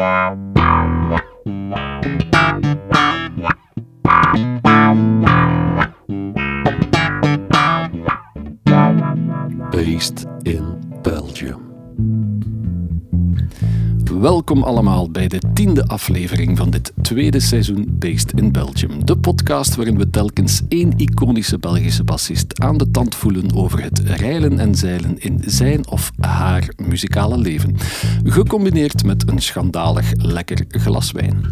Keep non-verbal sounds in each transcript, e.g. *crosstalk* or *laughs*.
Based in Belgium. Welkom allemaal bij de tiende aflevering van dit tweede seizoen Based in Belgium. De podcast waarin we telkens één iconische Belgische bassist aan de tand voelen over het reilen en zeilen in zijn of haar muzikale leven. Gecombineerd met een schandalig lekker glas wijn.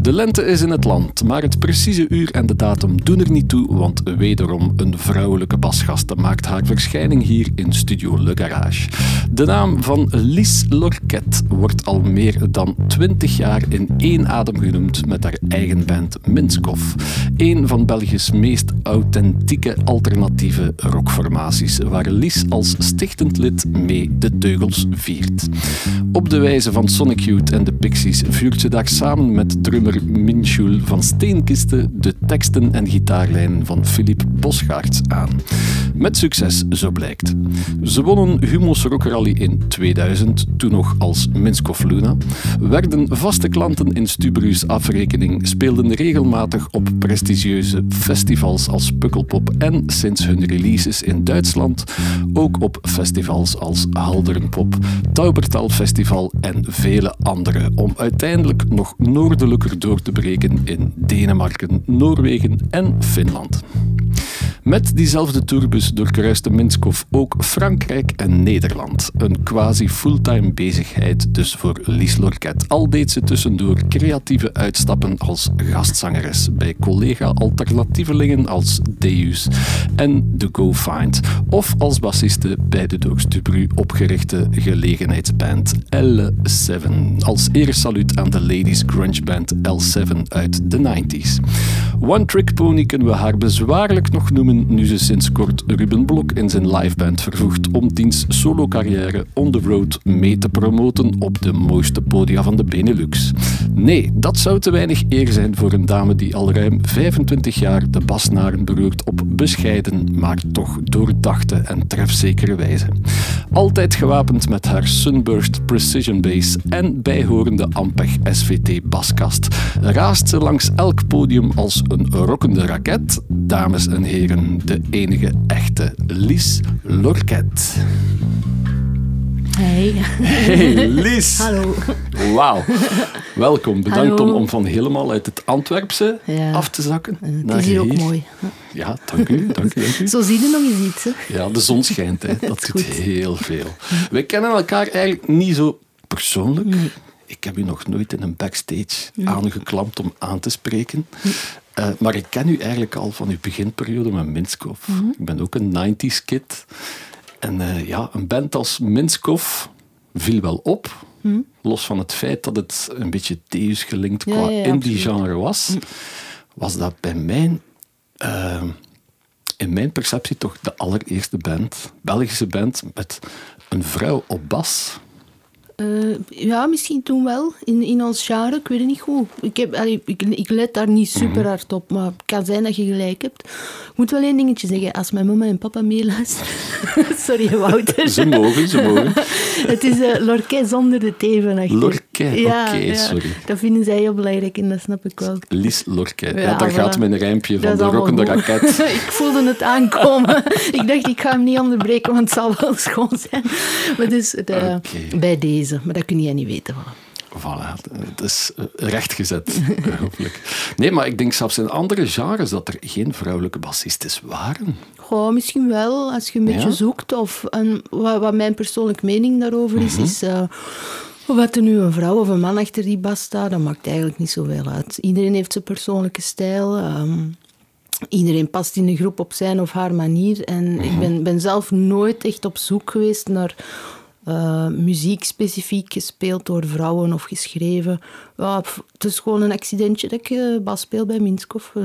De lente is in het land, maar het precieze uur en de datum doen er niet toe, want wederom een vrouwelijke basgaste maakt haar verschijning hier in Studio Le Garage. De naam van Lies Lorquet wordt al meer dan twintig jaar in één adem genoemd met haar eigen band Minskov. Een van Belgisch meest authentieke alternatieve rockformaties, waar Lies als stichtend lid mee de teugels viert. Op de wijze van Sonic Youth en de Pixies vuurt ze daar samen met drummer Minchul van Steenkisten de teksten en gitaarlijnen van Philippe Bosgaerts aan. Met succes, zo blijkt. Ze wonnen Humo's Rock Rally in 2000, toen nog als Minskov Luna, werden vaste klanten in Stubru's afrekening, speelden regelmatig op prestigieuze festivals als Pukkelpop en sinds hun releases in Duitsland ook op festivals als Halderenpop, Taubertal Festival en vele andere, om uiteindelijk nog noordelijker door te breken in Denemarken, Noorwegen en Finland. Met diezelfde tourbus doorkruiste Minskov ook Frankrijk en Nederland. Een quasi-fulltime bezigheid dus voor Lies Lorquet. Al deed ze tussendoor creatieve uitstappen als gastzangeres bij collega-alternatievelingen als Deus en The Go Find. Of als bassiste bij de door Stubru opgerichte gelegenheidsband L7. Als eersaluut aan de ladies grunge band L7 uit de 90s. One Trick Pony kunnen we haar bezwaarlijk nog noemen nu ze sinds kort Ruben Blok in zijn liveband vervoegt om diens solo-carrière on the road mee te promoten op de mooiste podia van de Benelux. Nee, dat zou te weinig eer zijn voor een dame die al ruim 25 jaar de basnaren beroert op bescheiden, maar toch doordachte en trefzekere wijze. Altijd gewapend met haar Sunburst Precision Bass en bijhorende Ampeg SVT baskast, raast ze langs elk podium als een rokkende raket. Dames en heren, de enige echte Lies Lorquet. Hey. Hey Lies! *laughs* Hallo. Wauw. Welkom. Bedankt Hallo. om, om van helemaal uit het Antwerpse Ja. af te zakken. Het naar is hier ook mooi. Ja, dank u. Dank u, dank u. *laughs* Zo zie je nog eens iets. Hè? Ja, de zon schijnt. Hè. *laughs* Dat doet heel veel. Wij kennen elkaar eigenlijk niet zo persoonlijk. Ik heb u nog nooit in een backstage aangeklampt om aan te spreken. Eh, maar ik ken u eigenlijk al van uw beginperiode met Minskov. Ik ben ook een 90s kid. En eh, ja, een band als Minskov viel wel op. Los van het feit dat het een beetje Deus gelinkt Ja, qua ja, ja, indie genre was. Was dat bij mijn eh, in mijn perceptie toch de allereerste band, Belgische band, met een vrouw op bas. Eh, ja, misschien toen wel. In, in ons genre, ik weet het niet goed. Ik, heb, allee, ik, ik let daar niet super hard op, maar het kan zijn dat je gelijk hebt. Ik moet wel één dingetje zeggen. Als mijn mama en papa meeluisteren... *laughs* Sorry, Wouter. Ze mogen, ze mogen. *laughs* het is uh, Lorquet zonder de T van achter. Lorquet, oké, sorry. Dat vinden zij heel belangrijk en dat snap ik wel. Lies Lorquet. Ja, Ja, daar voilà. gaat mijn rijmpje van de rokkende raket. *laughs* ik voelde het aankomen. ik dacht, ik ga hem niet onderbreken, want het zal wel schoon zijn. Maar dus de- Oké. bij deze. Maar dat kun jij niet weten. Voilà. Voilà, het is eh, rechtgezet, *laughs* hopelijk. Nee, maar ik denk zelfs in andere genres dat er geen vrouwelijke bassistes waren. Goh, misschien wel, als je een beetje Ja? zoekt. Of, en wat, wat mijn persoonlijke mening daarover is, Mhm. is... eh, wat er nu een vrouw of een man achter die bas staat, dat maakt eigenlijk niet zoveel uit. Iedereen heeft zijn persoonlijke stijl. ehm, iedereen past in de groep op zijn of haar manier. En Mhm. ik ben, ben zelf nooit echt op zoek geweest naar eh, muziek specifiek gespeeld door vrouwen of geschreven. Pff, het is gewoon een accidentje dat ik eh, bas speel bij Minskov. Eh,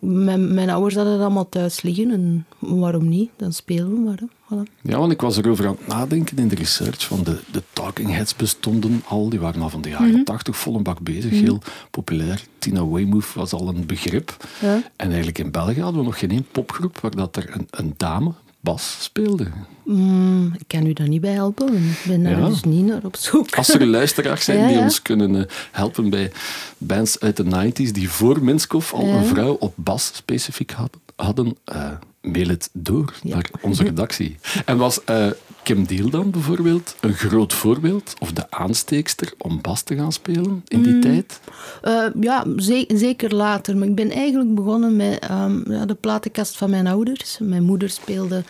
mijn, mijn ouders hadden het allemaal thuis liggen en waarom niet? Dan spelen we maar. Voilà. Ja, want ik was erover aan het nadenken in de research van de, de Talking Heads bestonden al. Die waren al van de jaren Mhm. 80 vol een bak bezig, heel populair. Tina Weymouth was al een begrip. Ja. En eigenlijk in België hadden we nog geen één popgroep waar dat er een, een dame bas speelde. Mm, ik kan u daar niet bij helpen. Ik ben daar Ja. dus niet naar op zoek. Als er luisteraars zijn *laughs* Ja, die ja. ons kunnen eh, helpen bij bands uit de 90s die voor Minskoff al een vrouw op bas specifiek had- hadden, eh, mail het door naar onze redactie. En was eh, Kim Deal dan bijvoorbeeld een groot voorbeeld of de aansteekster om bas te gaan spelen in Mm. die tijd? Eh, ja, ze- zeker later. Maar ik ben eigenlijk begonnen met ehm, ja, de platenkast van mijn ouders. Mijn moeder speelde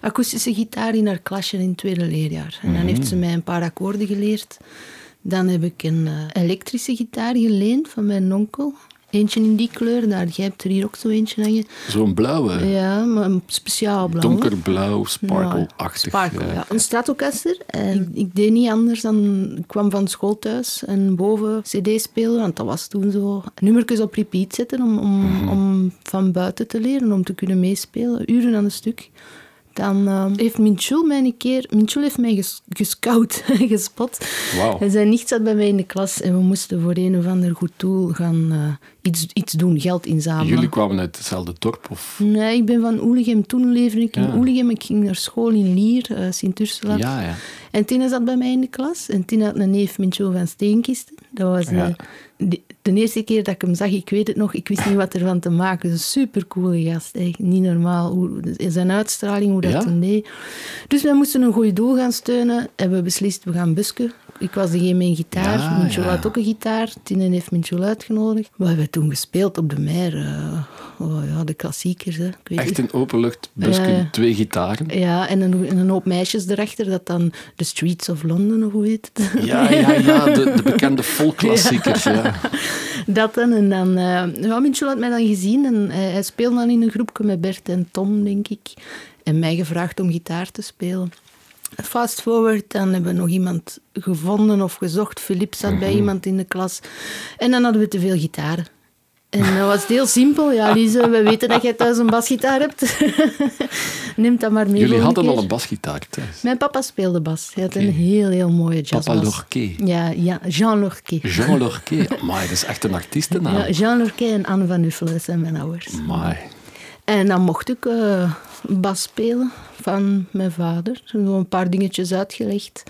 akoestische gitaar in haar klasje in het tweede leerjaar. En dan heeft ze mij een paar akkoorden geleerd. Dan heb ik een eh, elektrische gitaar geleend van mijn onkel. Eentje in die kleur, daar, jij hebt er hier ook zo eentje hangen. Zo'n blauwe, Ja, maar een speciaal blauw. donkerblauw, sparkle-achtig. Sparkle, eh, ja. Een Stratocaster. En ik, ik deed niet anders dan... Ik kwam van school thuis en boven cd spelen, want dat was toen zo. Nummertjes op repeat zetten om, om, Mhm. om van buiten te leren, om te kunnen meespelen. Uren aan een stuk. Dan eh, heeft Minchul mij een keer... Minchul heeft mij ges, gescout, *laughs* gespot. Wauw. En zijn nicht zat bij mij in de klas en we moesten voor een of ander goed doel gaan eh, iets, iets doen, geld inzamelen. Jullie kwamen uit hetzelfde dorp? Of? Nee, ik ben van Oelegem. Toen leefde ik in Ja. Oelegem. Ik ging naar school in Lier, eh Sint-Ursula. Ja, ja. En Tina zat bij mij in de klas. En Tina had een neef Mincho van Steenkisten. Dat was Ja. eh, de, de eerste keer dat ik hem zag, ik weet het nog, ik wist niet wat ervan te maken. Een supercoole gast, echt niet normaal. Hoe, zijn uitstraling, hoe dat hem deed. Dus wij moesten een goed doel gaan steunen. En we beslist, we gaan busken. Ik was degene met een gitaar. Ja, Mincho ja. had ook een gitaar. Tina heeft Mincho uitgenodigd. We hebben toen gespeeld op de meer. eh, oh ja, de klassiekers. Hè. Ik weet Echt niet. in openlucht, busken, Ja. twee gitaren. Ja, en een, en een hoop meisjes erachter, dat dan de Streets of London, of hoe heet het? Ja, ja, ja, de, de bekende folkklassiekers. Ja. *laughs* Dat dan. En dan... eh ja, Minchel had mij dan gezien en hij, hij speelde dan in een groepje met Bert en Tom, denk ik. En mij gevraagd om gitaar te spelen. Fast forward, dan hebben we nog iemand gevonden of gezocht. Filip zat bij iemand in de klas. En dan hadden we te veel gitaren. En dat was heel simpel. Ja, Lise, we weten dat jij thuis een basgitaar hebt. *laughs* Neem dat maar mee. Jullie hadden al een basgitaar thuis. Mijn papa speelde bas. Hij had een heel, heel mooie jazzbas. Papa Lorquet. Ja, ja, Jean Lorquet. Jean Lorquet. Maar dat is echt een artiestennaam. Ja, Jean Lorquet en Anne van Uffelen zijn mijn ouders. Amai. En dan mocht ik eh, bas spelen van mijn vader. Zo een paar dingetjes uitgelegd.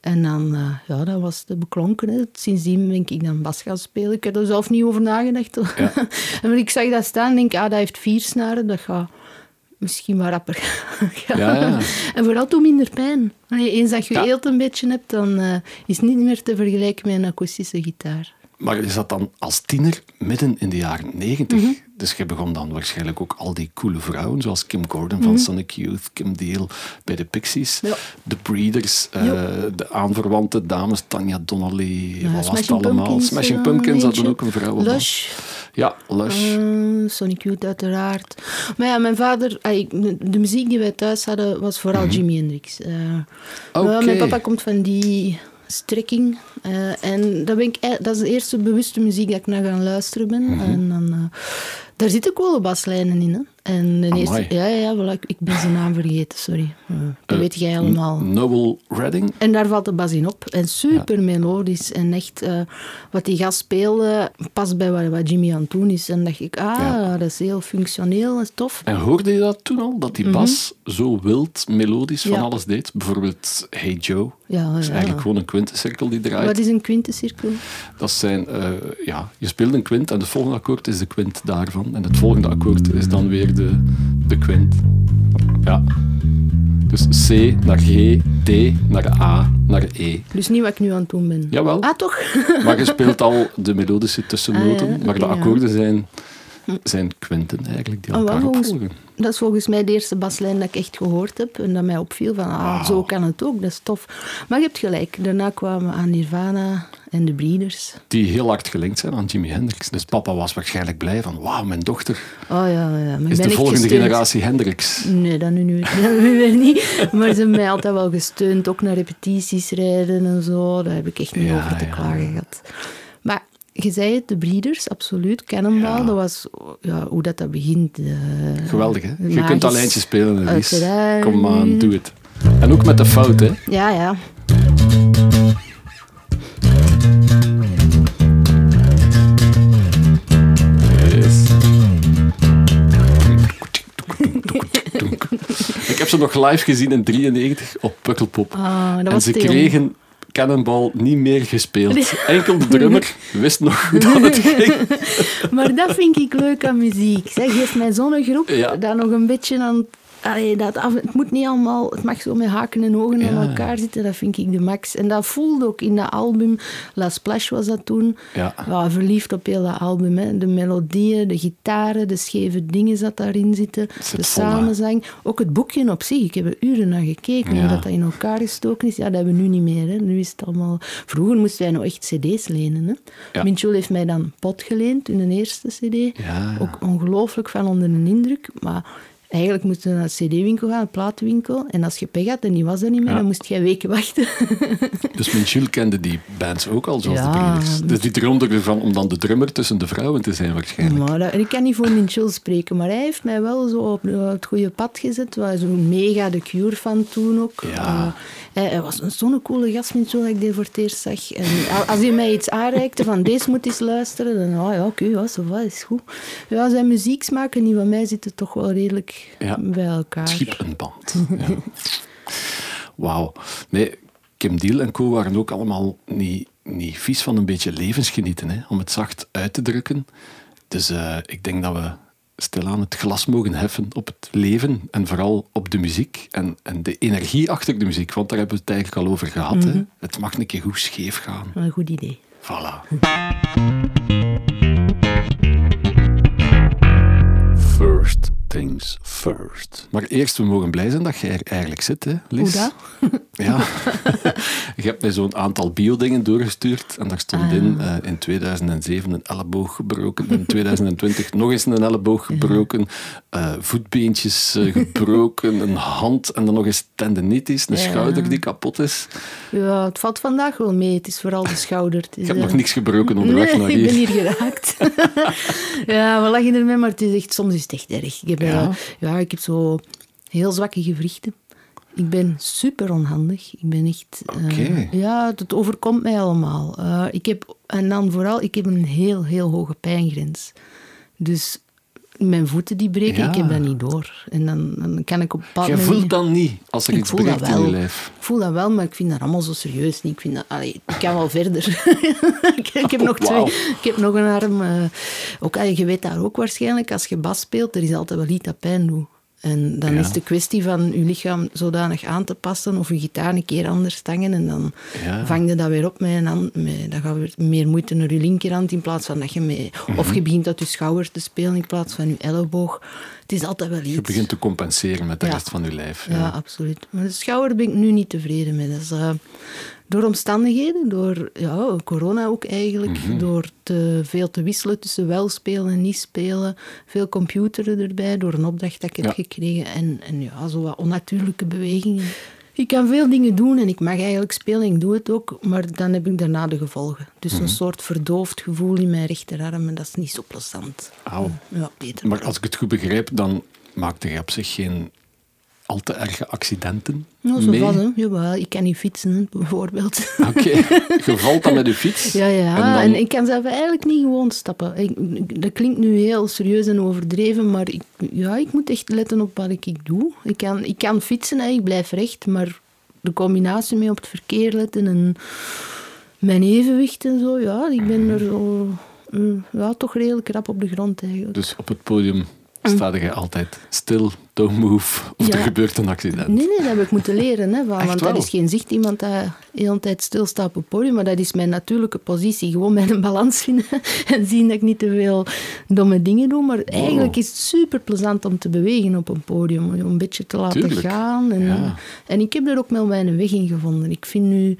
En dan, eh, ja, dat was de beklonken. Hè. Sindsdien ben ik dan bas gaan spelen. Ik heb er zelf niet over nagedacht. Ja. *laughs* en ik zag dat staan, denk ik, ah, dat heeft vier snaren. Dat gaat misschien wat rapper gaan. *laughs* Ja, ja. En vooral toen minder pijn. Allee, eens dat je Ja. eelt een beetje hebt, dan eh, is het niet meer te vergelijken met een akoestische gitaar. Maar je zat dan als tiener midden in de jaren negentig. Mhm. Dus je begon dan waarschijnlijk ook al die coole vrouwen, zoals Kim Gordon van Sonic Youth, Kim Deal bij de Pixies, Mhm. Ja. de Breeders, eh, de aanverwante dames, Tanja Donnelly, Ja, wat was het allemaal? Pumpkins, Smashing eh, Pumpkins hadden ook een vrouw. Lush. Ja, Lush. Eh, Sonic Youth uiteraard. Maar ja, mijn vader... de, muziek die wij thuis hadden, was vooral Jimi Hendrix. Ja, mijn papa komt van die strekking. eh, en dat, ben ik, e- dat is de eerste bewuste muziek dat ik naar gaan luisteren ben. Mhm. En dan, eh, daar zitten kolenbaslijnen in. Hè. En de eerste, ja, ja, ja, ik, ik ben zijn naam vergeten, sorry. Dat Eh, weet jij allemaal. Noel Redding. En daar valt de bas in op. En super melodisch. En echt, eh, wat die gast speelde, past bij wat, wat Jimmy aan het doen is. En dacht ik, ah, Ja. dat is heel functioneel, is tof. En hoorde je dat toen al? Dat die bas zo wild, melodisch van Mhm. Alles deed? Bijvoorbeeld Hey Joe. Ja, Dat is ja. eigenlijk gewoon een quintencirkel die draait. Wat is een quintencirkel? Dat zijn, eh, ja, je speelt een kwint en het volgende akkoord is de kwint daarvan. En het volgende akkoord is dan weer de, de kwint. Ja. Dus C naar G, D naar A naar E. Dus niet wat ik nu aan het doen ben. Jawel. Ah, toch? *laughs* Maar je speelt al de melodische tussennoten, Ah, ja, maar de ja. akkoorden zijn, zijn kwinten eigenlijk die Oh, wel, elkaar volgens- opvolgen. Dat is volgens mij de eerste baslijn dat ik echt gehoord heb. En dat mij opviel van, ah, zo kan het ook, dat is tof. Maar je hebt gelijk. Daarna kwamen we aan Nirvana en de Breeders. Die heel hard gelinkt zijn aan Jimi Hendrix. Dus papa was waarschijnlijk blij van, wauw, mijn dochter Oh ja, ja. Maar is de volgende gesteund. generatie Hendrix. Nee, dat nu, nu, *laughs* dat nu weer niet. Maar ze hebben mij altijd wel gesteund. Ook naar repetities rijden en zo. Daar heb ik echt niet Ja, over te klagen gehad. Maar je zei het, de Breeders, absoluut. Cannonball, Ja. dat was ja, hoe dat, dat begint. eh, Geweldig, hè? Je kunt dat lijntje spelen, Lies. Kom aan, doe het. En ook met de fout, hè? Ja, ja. Heb ze nog live gezien in 93 op Pukkelpop. Ah, dat en was ze jong. kregen Cannonball niet meer gespeeld. *laughs* Enkel de drummer wist nog hoe *laughs* dat het ging. Maar dat vind ik leuk aan muziek. Zeg, geef mij zo'n groep Ja. dat nog een beetje aan... Allee, dat af, het moet niet allemaal... Het mag zo met haken en ogen Ja. aan elkaar zitten. Dat vind ik de max. En dat voelde ook in dat album. La Splash was dat toen. Ja. Ja, verliefd op heel dat album. Hè. De melodieën, de gitaren, de scheve dingen dat daarin zitten. zit de samenzang. Ook het boekje op zich. Ik heb er uren naar gekeken. Ja. Hoe dat, in elkaar gestoken is. Ja, dat hebben we nu niet meer. Hè. Nu is het allemaal... Vroeger moesten wij nog echt cd's lenen. Hè. Ja. Minchul heeft mij dan pot geleend, hun eerste cd. Ja, ja. Ook ongelooflijk van onder de indruk. Maar eigenlijk moesten we naar de cd-winkel gaan, een platenwinkel. En als je pech had en die was er niet meer, Ja. dan moest je weken wachten. *laughs* Dus Minchul kende die bands ook al, zoals de. Breeders. Dus die droomde ervan om dan de drummer tussen de vrouwen te zijn, waarschijnlijk. Maar dat- ik kan niet voor Minchul spreken, maar hij heeft mij wel zo op het goede pad gezet. Was zo'n mega de Cure van toen ook. Ja. Eh, hij, hij was een- zo'n coole gast, Minchul, dat ik die voor het eerst zag. En al- als hij mij iets aanreikte van deze moet eens luisteren, dan oh ja, oké, ja, zo wat is goed. Ja, zijn muzieksmaak en die van mij zitten toch wel redelijk Ja. bij elkaar. Schip een band. Ja. Wauw. Nee, Kim Deal en co waren ook allemaal niet, niet vies van een beetje levensgenieten, hè, om het zacht uit te drukken. Dus eh, ik denk dat we stilaan het glas mogen heffen op het leven en vooral op de muziek en, en de energie achter de muziek, want daar hebben we het eigenlijk al over gehad. hè. Het mag een keer goed scheef gaan. Een goed idee. Voilà. *laughs* First things first. Maar eerst, we mogen blij zijn dat jij er eigenlijk zit, hè, Lies? Hoe dat? *laughs* Ja. je hebt mij zo'n aantal biodingen doorgestuurd en daar stond Ah. in eh, in 2007 een elleboog gebroken, in 2020 nog eens een elleboog gebroken, eh, voetbeentjes eh, *laughs* gebroken, een hand en dan nog eens tendinitis, een Ja. schouder die kapot is. Ja, het valt vandaag wel mee. Het is vooral de schouder. Is, Ik heb nog niks gebroken onderweg nee, naar ik hier. ben hier geraakt. *laughs* ja, we lachen ermee, maar het is echt, soms is het echt erg. Heb, Ja? ja? ik heb zo heel zwakke gewrichten. Ik ben super onhandig. Ik ben echt... eh, ja, het overkomt mij allemaal. Eh, ik heb, en dan vooral, ik heb een heel, heel hoge pijngrens. Dus mijn voeten die breken, Ja. ik heb dat niet door. En dan, dan kan ik op bepaald Je voelt dan niet als er ik iets dat breekt in je lijf. Ik voel dat wel, maar ik vind dat allemaal zo serieus niet. Ik, vind dat, allee, ik kan wel verder. *laughs* ik, ik heb nog Wauw. twee. Ik heb nog een arm. eh, ook, je weet daar ook waarschijnlijk, als je bas speelt, er is altijd wel iets dat pijn doet. En dan Ja. is de kwestie van je lichaam zodanig aan te passen of je gitaar een keer anders stangen en dan Ja. vang je dat weer op met een hand. Met, dan gaat weer meer moeite naar je linkerhand in plaats van dat je mee... Mhm. Of je begint uit je schouder te spelen in plaats van je elleboog. Het is altijd wel iets. Je begint te compenseren met de Ja. rest van je lijf. Ja, absoluut. Maar de schouder ben ik nu niet tevreden mee. Dat is, eh, door omstandigheden, door ja, corona ook eigenlijk, Mhm. door te veel te wisselen tussen wel spelen en niet spelen, veel computeren erbij, door een opdracht dat ik heb gekregen en, en ja, zo wat onnatuurlijke bewegingen. Ik kan veel dingen doen en ik mag eigenlijk spelen, ik doe het ook, maar dan heb ik daarna de gevolgen. Dus Mhm. een soort verdoofd gevoel in mijn rechterarm en dat is niet zo plezant. Ja, beter. Maar als ik het goed begrijp, dan maakte je op zich geen al te erge accidenten Nou, zo mee. van. Jawel, ik kan niet fietsen, bijvoorbeeld. Oké, *laughs* je valt dan met je fiets. Ja, ja. En En, ik kan zelf eigenlijk niet gewoon stappen. Ik, dat klinkt nu heel serieus en overdreven, maar ik, ja, ik moet echt letten op wat ik, ik doe. Ik kan, ik kan fietsen, hè, ik blijf recht, maar de combinatie mee op het verkeer letten en mijn evenwicht en zo, ja, ik ben er zo, eh, ja, toch redelijk rap op de grond eigenlijk. dus op het podium sta je altijd stil, don't move, of Ja. er gebeurt een accident. Nee, nee, dat heb ik moeten leren. Hè, van, want dat is geen zicht iemand dat de hele tijd stilstaat op het podium. Maar dat is mijn natuurlijke positie. Gewoon mijn balans vinden *laughs* en zien dat ik niet te veel domme dingen doe. Maar eigenlijk is het super plezant om te bewegen op een podium. Om een beetje te laten Tuurlijk. gaan. En, Ja. en ik heb er ook wel mijn weg in gevonden. Ik vind nu...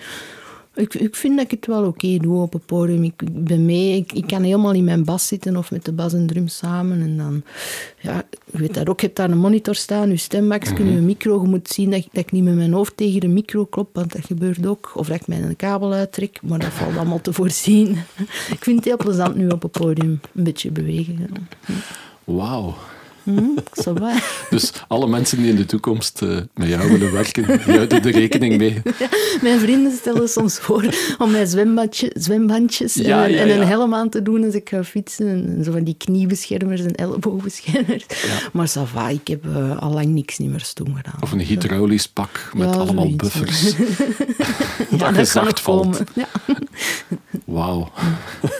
Ik, ik vind dat ik het wel oké doe op het podium. Ik, ik ben mee. Ik, ik kan helemaal in mijn bas zitten of met de bas en drum samen. En dan, ja, je weet dat ook. Je hebt daar een monitor staan, je stembaks, Mhm. je micro. Je moet zien dat, ik- dat ik niet met mijn hoofd tegen de micro klop, want dat gebeurt ook. Of dat ik mijn kabel uittrek, maar dat valt allemaal te voorzien. *laughs* ik vind het heel plezant nu op het podium een beetje bewegen. ja. Wauw. Mm, va. *laughs* Dus alle mensen die in de toekomst uh, met jou willen werken, die houden de rekening mee. *laughs* Ja, mijn vrienden stellen soms voor om mij zwembadje, zwembandjes Ja, en, ja, en een helm aan te doen als ik ga fietsen. En zo van die kniebeschermers en elloogbeschermers. Maar ça va, ik heb uh, al lang niks niet meer stoem gedaan. Of een hydraulisch pak met allemaal buffers. *laughs* Ja, dat je kan zacht nog valt. Wauw.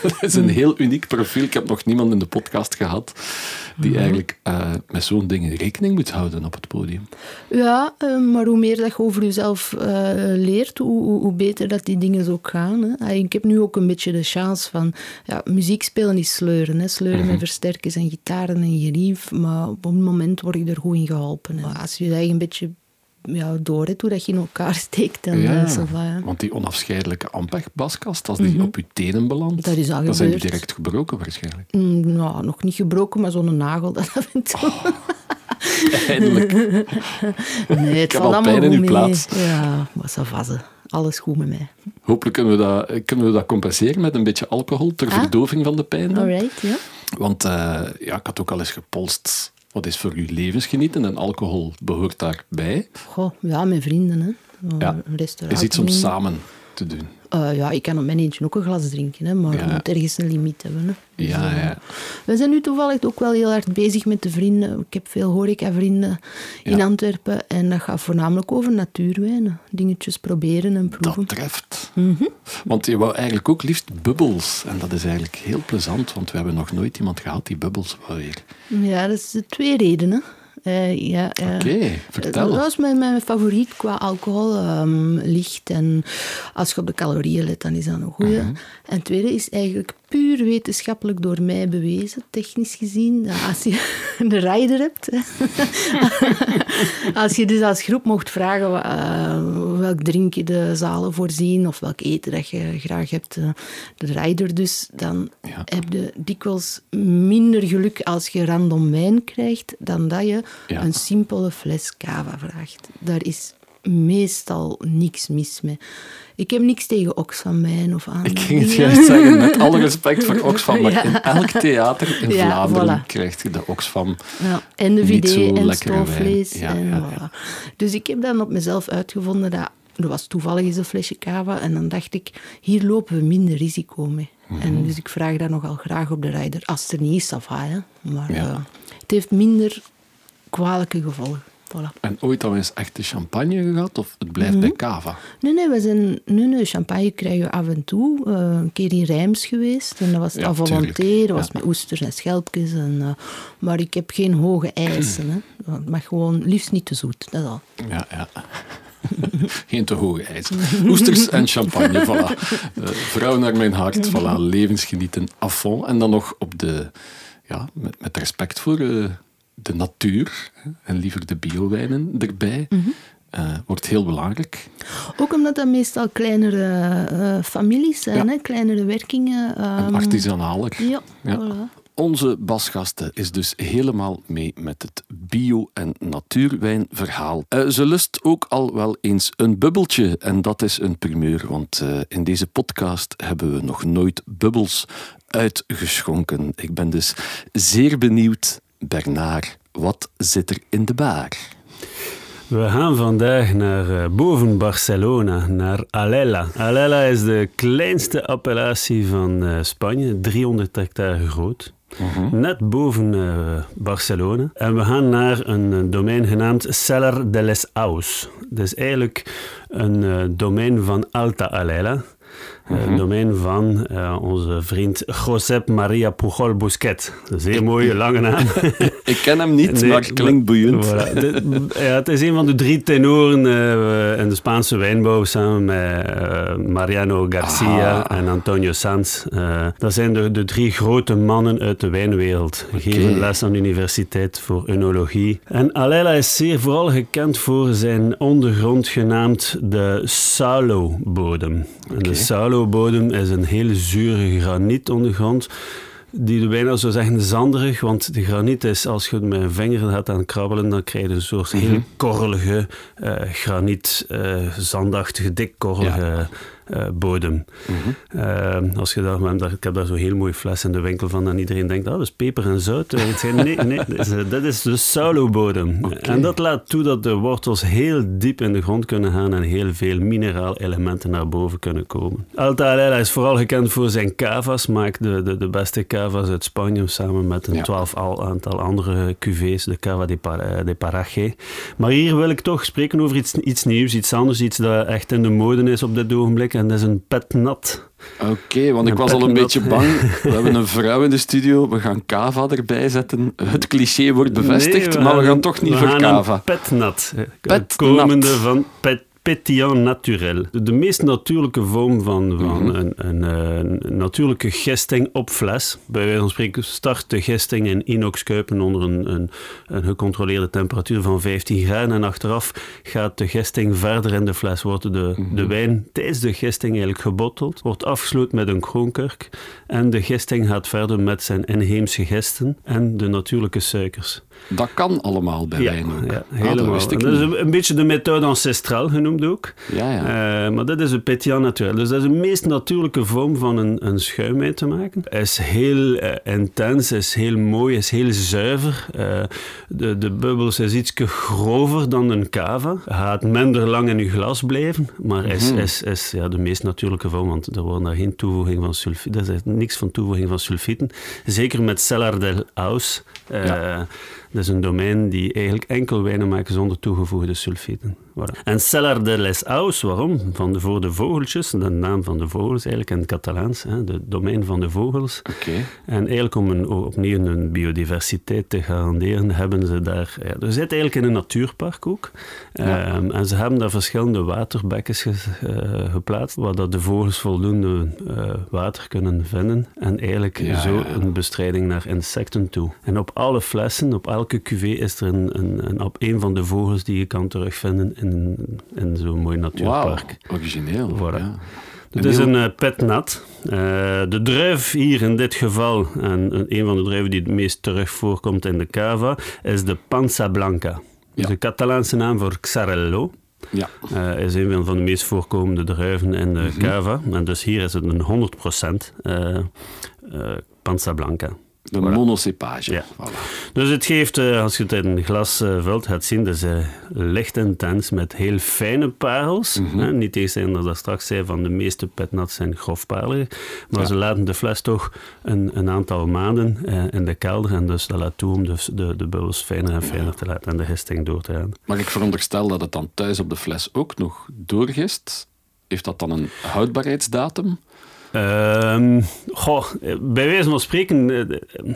dat is een heel uniek profiel. Ik heb nog niemand in de podcast gehad die eigenlijk uh, met zo'n dingen rekening moet houden op het podium. Ja, uh, maar hoe meer dat je over jezelf uh, leert, hoe, hoe, hoe, beter dat die dingen ook gaan. Hè. Ik heb nu ook een beetje de chance van... Ja, muziek spelen is sleuren. Hè. Sleuren mm -hmm. met versterkers en gitaren en gerief. Maar op een moment word ik er goed in geholpen. Hè. Als je je eigen een beetje ja, door hebt hoe dat je in elkaar *laughs* steekt. Dan, ja, uh, va, ja. want die onafscheidelijke Ampeg-baskast, als die mm -hmm. op je tenen belandt, dat is al dan zijn die direct gebroken waarschijnlijk. Mm, nou, nog niet gebroken, maar zo'n nagel dat af en toe. Oh, eindelijk. *laughs* nee, het heb valt al allemaal pijn in uw mee. plaats. Ja, maar ça va, ze. Alles goed met mij. Hopelijk kunnen we dat, kunnen we dat compenseren met een beetje alcohol ter Ah. verdoving van de pijn. dan. Alright, ja. Want uh, ja, ik had ook al eens gepolst. Wat is voor u levensgenieten? En alcohol behoort daarbij. Goh, ja, met vrienden, hè. Ja, Een restaurant. is iets om samen te doen. Uh, ja, ik kan op mijn eentje ook een glas drinken, hè, maar Ja. je moet ergens een limiet hebben. Hè. Dus, Ja, eh, ja. We zijn nu toevallig ook wel heel hard bezig met de vrienden. Ik heb veel horeca-vrienden in. Antwerpen en dat gaat voornamelijk over natuurwijnen. Dingetjes proberen en proeven. Dat treft. Mhm. Want je wou eigenlijk ook liefst bubbels. En dat is eigenlijk heel plezant, want we hebben nog nooit iemand gehad die bubbels wou hier. Ja, dat is de twee redenen. Eh, ja, Oké, vertel. Dat was mijn, mijn favoriet qua alcohol. ehm, licht en als je op de calorieën let, dan is dat een goede. Mhm. En het tweede is eigenlijk puur wetenschappelijk door mij bewezen, technisch gezien. dat Als je *laughs* een rider hebt, *laughs* als je dus als groep mocht vragen eh, welk drinkje de zalen voorzien of welk eten dat je graag hebt, eh, de rider dus, dan Ja. heb je dikwijls minder geluk als je random wijn krijgt dan dat je Ja. een simpele fles cava vraagt. Daar is meestal niks mis mee. Ik heb niks tegen Oxfam wijn of aan. Ik ging het juist zeggen, met *laughs* alle respect voor Oxfam, maar Ja. in elk theater in Ja, Vlaanderen voilà. krijg je de Oxfam. Ja, en de VD en stoofvlees. Ja, en voilà. Dus ik heb dan op mezelf uitgevonden dat... Er was toevallig eens een flesje cava en dan dacht ik, hier lopen we minder risico mee. Mhm. En dus ik vraag dat nogal graag op de rijder. Als het er niet is, va, hè. Maar eh, het heeft minder kwalijke gevolgen. Voilà. En ooit al eens echte champagne gehad, of het blijft Mhm. bij cava? Nee, nee, we zijn, nee, nee, champagne krijgen we af en toe. Eh, een keer in Rijms geweest. En dat was Ja, tuurlijk. Dat was Ja. met oesters en schelpjes. En, eh, maar ik heb geen hoge eisen. Hè. Het mag gewoon liefst niet te zoet. Dat al. Ja, ja. *laughs* Geen te hoge eisen. Oesters en champagne, voilà. Eh, vrouw naar mijn hart, voilà. Levensgenieten à fond. En dan nog op de, ja, met, met respect voor de natuur. En liever de biowijnen erbij. Eh, wordt heel belangrijk. Ook omdat dat meestal kleinere eh, families zijn, Ja. hè, kleinere werkingen. En ehm, artisanaler. Ja, Ja. voilà. Onze basgaste is dus helemaal mee met het bio- en natuurwijnverhaal. Eh, ze lust ook al wel eens een bubbeltje en dat is een primeur, want in deze podcast hebben we nog nooit bubbels uitgeschonken. Ik ben dus zeer benieuwd, Bernard, wat zit er in de baar? We gaan vandaag naar eh, boven Barcelona, naar Alella. Alella is de kleinste appellatie van eh, Spanje, 300 hectare groot. Net boven eh, Barcelona. En we gaan naar een domein genaamd Cellar de les Aus. Dat is eigenlijk een domein van Alta Alella. Eh, Een domein van eh, onze vriend Josep Maria Pujol Busquet. Een zeer mooie, lange naam. *laughs* Ik ken hem niet, *laughs* Nee, maar het klinkt boeiend. Voilà. *laughs* De- ja, het is een van de drie tenoren eh, in de Spaanse wijnbouw samen met Mariano Garcia Ah. en Antonio Sanz. Dat zijn de, de drie grote mannen uit de wijnwereld. Geven les aan de Universiteit voor Enologie. En Alela is zeer vooral gekend voor zijn ondergrond genaamd de Saulo-bodem. En de Saulo-bodem is een hele zure granietondergrond die de bijna zou zeggen zanderig, want de graniet is, als je het met een vinger gaat aan krabbelen, dan krijg je een soort heel korrelige, eh, graniet, eh, zandachtige, dikkorrelige bodem. Mhm. als je daar, ik heb daar zo'n heel mooie fles in de winkel van en iedereen denkt, oh, dat is peper en zout. nee, nee, *laughs* dat is de saulo-bodem. En dat laat toe dat de wortels heel diep in de grond kunnen gaan en heel veel mineraalelementen naar boven kunnen komen. Alta is vooral gekend voor zijn cava's, maakt de, de, de beste cava's uit Spanje samen met een twaalf aantal andere cuvées, de Cava de, Par de Paraje. Maar hier wil ik toch spreken over iets, iets nieuws, iets anders, iets dat echt in de mode is op dit ogenblik en dat is een petnat. Oké, want ik was al een beetje bang. We *laughs* hebben een vrouw in de studio, we gaan Cava erbij zetten. Het cliché wordt bevestigd, maar we gaan toch niet voor. Petnat. Petnat. Komende van pet pétillant naturel. De meest natuurlijke vorm van, van mhm. een, een, een, natuurlijke gisting op fles. Bij wijze van spreken start de gisting in inoxkuipen onder een, een, een, gecontroleerde temperatuur van 15 graden. En achteraf gaat de gisting verder in de fles. Wordt de, de mhm. wijn tijdens de gisting eigenlijk gebotteld. Wordt afgesloten met een kroonkurk. En de gisting gaat verder met zijn inheemse gisten en de natuurlijke suikers. Dat kan allemaal bij ja, wijn ook. Ja, ah, helemaal. dat, is een, beetje de methode ancestraal genoemd ook. Ja, ja. Uh, maar dat is een pétillant natuurlijk. Dus dat is de meest natuurlijke vorm van een, een schuim mee te maken. Het is heel uh, intens, is heel mooi, is heel zuiver. Uh, de, de bubbels is iets grover dan een cava. Gaat minder lang in je glas blijven, maar is, mm is, is ja, de meest natuurlijke vorm, want er wordt daar geen toevoeging van. Er is niks van toevoeging van sulfieten. Zeker met Cellar del Aus. Ja. Dat is een domein die eigenlijk enkel wijnen maken zonder toegevoegde sulfieten. Voilà. En Cellar de les Aus, waarom? Van de, voor de vogeltjes, de naam van de vogels eigenlijk in het Catalaans, hè, de domein van de vogels. Okay. En eigenlijk om een, opnieuw een biodiversiteit te garanderen, hebben ze daar... Ja, er zit eigenlijk in een natuurpark ook. Ehm, en ze hebben daar verschillende waterbekkens ge, uh, geplaatst, waar dat de vogels voldoende uh, water kunnen vinden. En eigenlijk ja, zo een bestrijding naar insecten toe. En op alle flessen, op elke cuvée is er een, een, een, op een van de vogels die je kan terugvinden in, in zo'n mooi natuurpark. Wow, origineel. Voilà. Ja. Het is een uh, petnat. Uh, de druif hier in dit geval, en een van de druiven die het meest terug voorkomt in de cava, is de Panza Blanca. Ja. De Catalaanse naam voor Xarello. Ja. Uh, is een van de meest voorkomende druiven in de mm cava. En dus hier is het een 100% uh, Panza Blanca. De voilà. monocepage. Ja. Dus het geeft, uh, als je het in een glas uh, vult, gaat zien, uh, licht intens met heel fijne parels. Mm -hmm. Niet eens dat dat straks zei van de meeste petnats zijn grofparelig, maar ja. ze laten de fles toch een, een aantal maanden in de kelder en dus dat laat toe om dus de, de bubbels fijner en fijner ja. te laten en de gisting door te gaan. Maar ik veronderstel dat het dan thuis op de fles ook nog doorgist. Heeft dat dan een houdbaarheidsdatum? Um, goh, bij wijze van spreken, uh,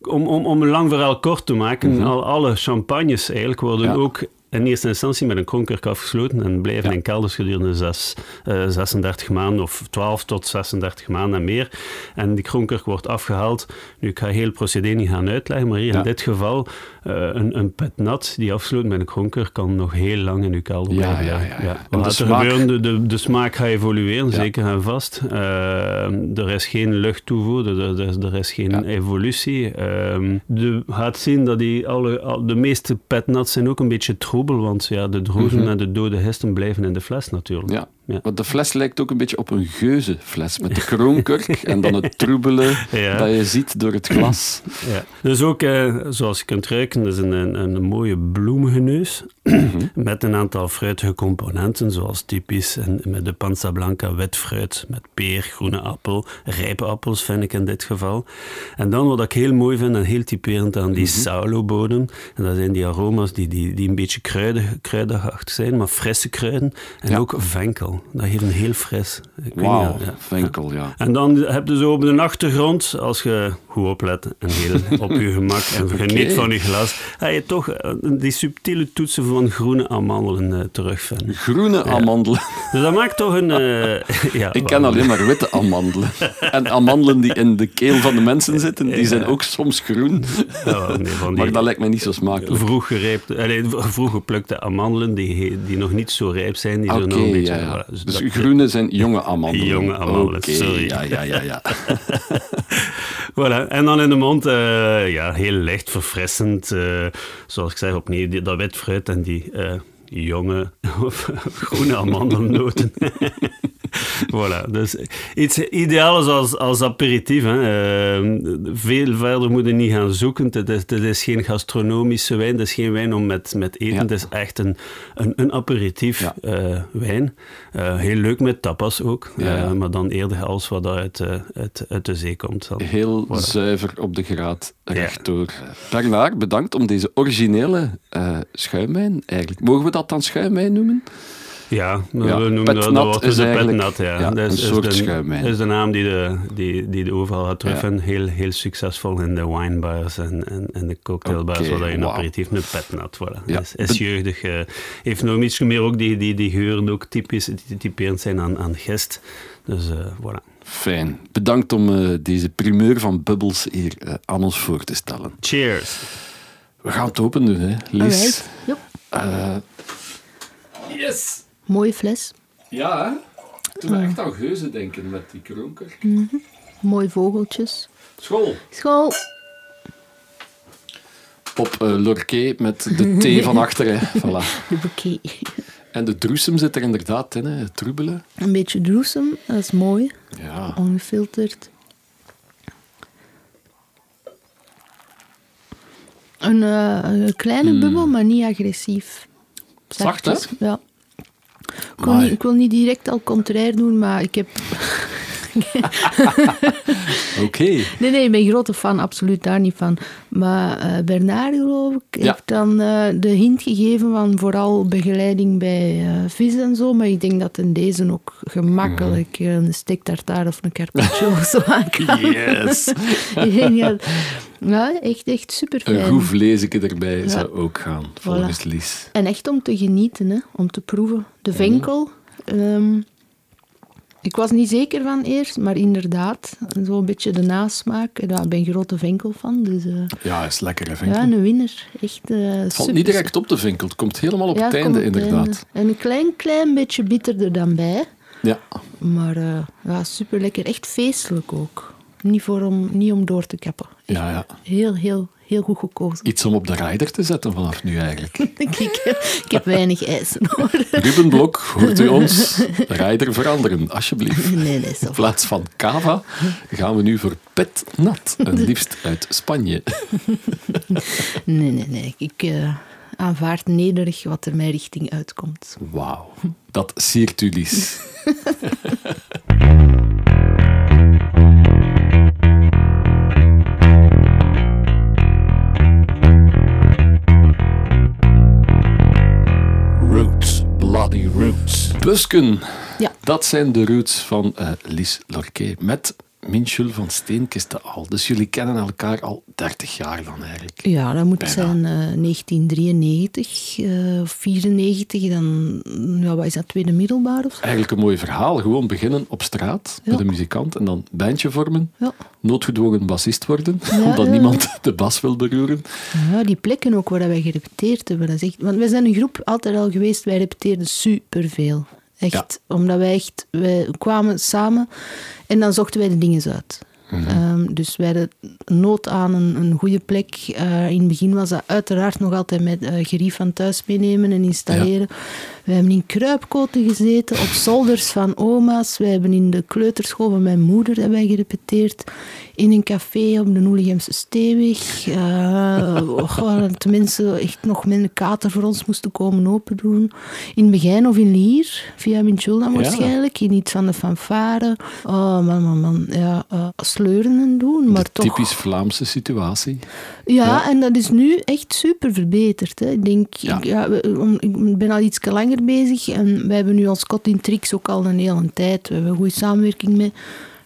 om, om, om een lang verhaal kort te maken, mm -hmm. al, alle champagnes eigenlijk worden ja. ook in eerste instantie met een kronkerk afgesloten en blijven ja. in kelders gedurende zes, uh, 36 maanden of 12 tot 36 maanden en meer. En die kronkerk wordt afgehaald. Nu, ik ga heel het procedé niet gaan uitleggen, maar hier ja. in dit geval, uh, een, een pet nat die afsluit met een kronker kan nog heel lang in uw kelder blijven. Ja, ja, ja. Wat gaat er gebeuren? De, de, de, smaak gaat evolueren, zeker en vast. Uh, er is geen luchttoevoer, er, er, er is geen evolutie. Je gaat zien dat die alle, de meeste petnats zijn ook een beetje troebel want ja, de droezen mm -hmm. en de dode hesten blijven in de fles natuurlijk. Ja. Ja. Want de fles lijkt ook een beetje op een geuzenfles met de kroonkurk *laughs* en dan het troebelen ja. dat je ziet door het glas. *clears throat* Ja. Dus ook, eh, zoals je kunt ruiken, is een, een, een mooie bloemige neus *clears throat* met een aantal fruitige componenten, zoals typisch en met de panza blanca wit fruit met peer, groene appel, rijpe appels vind ik in dit geval. En dan wat ik heel mooi vind en heel typerend aan die mm -hmm. saulo-bodem, en dat zijn die aroma's die, die, die een beetje kruidig, kruidigachtig zijn, maar frisse kruiden en ook venkel. Dat geeft een heel fris. Wauw, ja. venkel, ja. En dan heb je zo op de achtergrond, als je goed oplet en heel *laughs* op je gemak en geniet van je glas, ga je toch eh, die subtiele toetsen van groene amandelen uh, terugvinden. Groene ja. amandelen? Dus dat maakt toch een... Uh, *laughs* ja, Ik ken alleen maar witte amandelen. en amandelen die in de keel van de mensen zitten, die zijn ook soms groen. Ja, nee, die, maar dat lijkt me niet zo smakelijk. Vroeg, gereepte, vroeg geplukte amandelen die, die nog niet zo rijp zijn, die okay, nog een beetje... Ja, dus, dus groene zijn jonge amandelen. Jonge amandelen, okay, sorry. Ja, ja, ja. ja. *laughs* voilà. En dan in de mond, uh, ja, heel licht, verfrissend. Uh, zoals ik zeg, opnieuw die, dat wit fruit en die uh, jonge *laughs* groene amandelnoten. *laughs* *laughs* voilà, dus iets ideaals als, als aperitief. Hè. Uh, veel verder moeten niet gaan zoeken. Het is, het is geen gastronomische wijn, het is geen wijn om met, met eten. Ja. Het is echt een, een, een aperitief ja. uh, wijn. Uh, heel leuk met tapas ook, ja. maar dan eerder als wat uit, uit, uit de zee komt. Dan. Heel voilà. zuiver op de graad, rechtdoor. Bernard, bedankt om deze originele schuimwijn eigenlijk. Mogen we dat dan schuimwijn noemen? Ja, we ja, noemen dat, dat is de petnat. Ja. ja dat is, een soort is de, schuimwijn. is de naam die de, die, die de overal had treffen. Ja. Heel, heel succesvol in de winebars en, en, en de cocktailbars, okay, waar je een wow. aperitief met petnat. Voilà. Ja. Is, is jeugdig. Uh, heeft nog iets meer ook die, die, die geuren ook typisch, die typerend zijn aan, aan gist. Dus uh, voilà. Fijn. Bedankt om uh, deze primeur van Bubbles hier uh, aan ons voor te stellen. Cheers. We gaan het open doen, hè, Lies. Alright. Yep. Uh, yes. Mooie fles. Ja, hè? Toen we echt aan geuzen denken met die kronker. Mm -hmm. Mooi vogeltjes. School. School. Op uh, Lorquet met de T *laughs* van achteren. Voilà. De bouquet. En de droesem zit er inderdaad in, hè? het troebelen. Een beetje droesem, dat is mooi. Ja. Ongefilterd. Een, uh, een kleine mm. bubbel, maar niet agressief. Zacht, hè? Ja. Ik wil, niet, ik wil, niet, direct al contrair doen, maar ik heb... *laughs* Oké. Okay. Nee, nee, ik ben grote fan, absoluut daar niet van. Maar uh, Bernard, geloof ik, ja. heeft dan uh, de hint gegeven van vooral begeleiding bij uh, vis en zo. Maar ik denk dat in deze ook gemakkelijk mm. een steektartaar of een carpaccio zo aan kan. *laughs* Yes! ik denk dat, ja, echt, echt super fijn. Een goed vleesje erbij ja. zou ook gaan, volgens voilà. Lies. En echt om te genieten, hè, om te proeven. De venkel... Mm. Um, ik was niet zeker van eerst, maar inderdaad, zo'n beetje de nasmaak. Daar ben ik grote venkel van. Dus, uh, ja, is lekker een venkel. Ja, een winner. Echt, uh, het valt niet direct op de venkel, het komt helemaal op ja, het einde, inderdaad. En een klein, klein beetje bitterder dan bij. Ja. Maar uh, ja, super lekker. Echt feestelijk ook. Niet, voor om, niet om door te kappen. Echt ja, ja. Heel, heel, heel goed gekozen. Iets om op de rider te zetten vanaf nu eigenlijk. *laughs* ik, ik heb weinig eisen hoor. Ruben Blok, hoort u ons rider veranderen, alsjeblieft. Nee, nee, In plaats van cava gaan we nu voor pet nat. En liefst uit Spanje. nee, nee, nee. Ik uh, aanvaard nederig wat er mijn richting uitkomt. Wauw, dat siert u lies. Busken, ja. dat zijn de roots van uh, Lies Lorquet. Met Minchul van Steenkisten al. Dus jullie kennen elkaar al 30 jaar dan eigenlijk. Ja, dat moet Bijna. zijn uh, 1993 uh, of 94. Dan, ja, wat is dat, tweede middelbaar of zo? Eigenlijk een mooi verhaal. Gewoon beginnen op straat ja. met een muzikant en dan bandje vormen. Ja. Noodgedwongen bassist worden, Ja, *laughs* omdat niemand de bas wil beroeren. Ja, die plekken ook waar wij gerepeteerd hebben. Dat is echt, want wij zijn een groep altijd al geweest, wij repeteerden superveel. Echt, omdat wij echt, wij kwamen samen en dan zochten wij de dingen uit. Ehm, dus wij hadden nood aan een, een goede plek. Eh, in het begin was dat uiteraard nog altijd met eh, gerief van thuis meenemen en installeren. We hebben in kruipkoten gezeten, op zolders van oma's. We hebben in de kleuterschool van mijn moeder hebben wij gerepeteerd. In een café op de Noeligemse Steeweg. Uh, waar tenminste echt nog met een kater voor ons moesten komen open doen. In Begijn of in Lier, via Minchulda waarschijnlijk. In iets van de fanfare. Oh man, man, man. Ja, uh, sleuren doen, maar toch... typisch Vlaamse situatie. Ja, Ja. en dat is nu echt super verbeterd. Hè. Ik denk, Ja. ik, ja, ben al iets langer bezig en wij hebben nu als Scott in Trix ook al een hele tijd. We hebben goede samenwerking mee.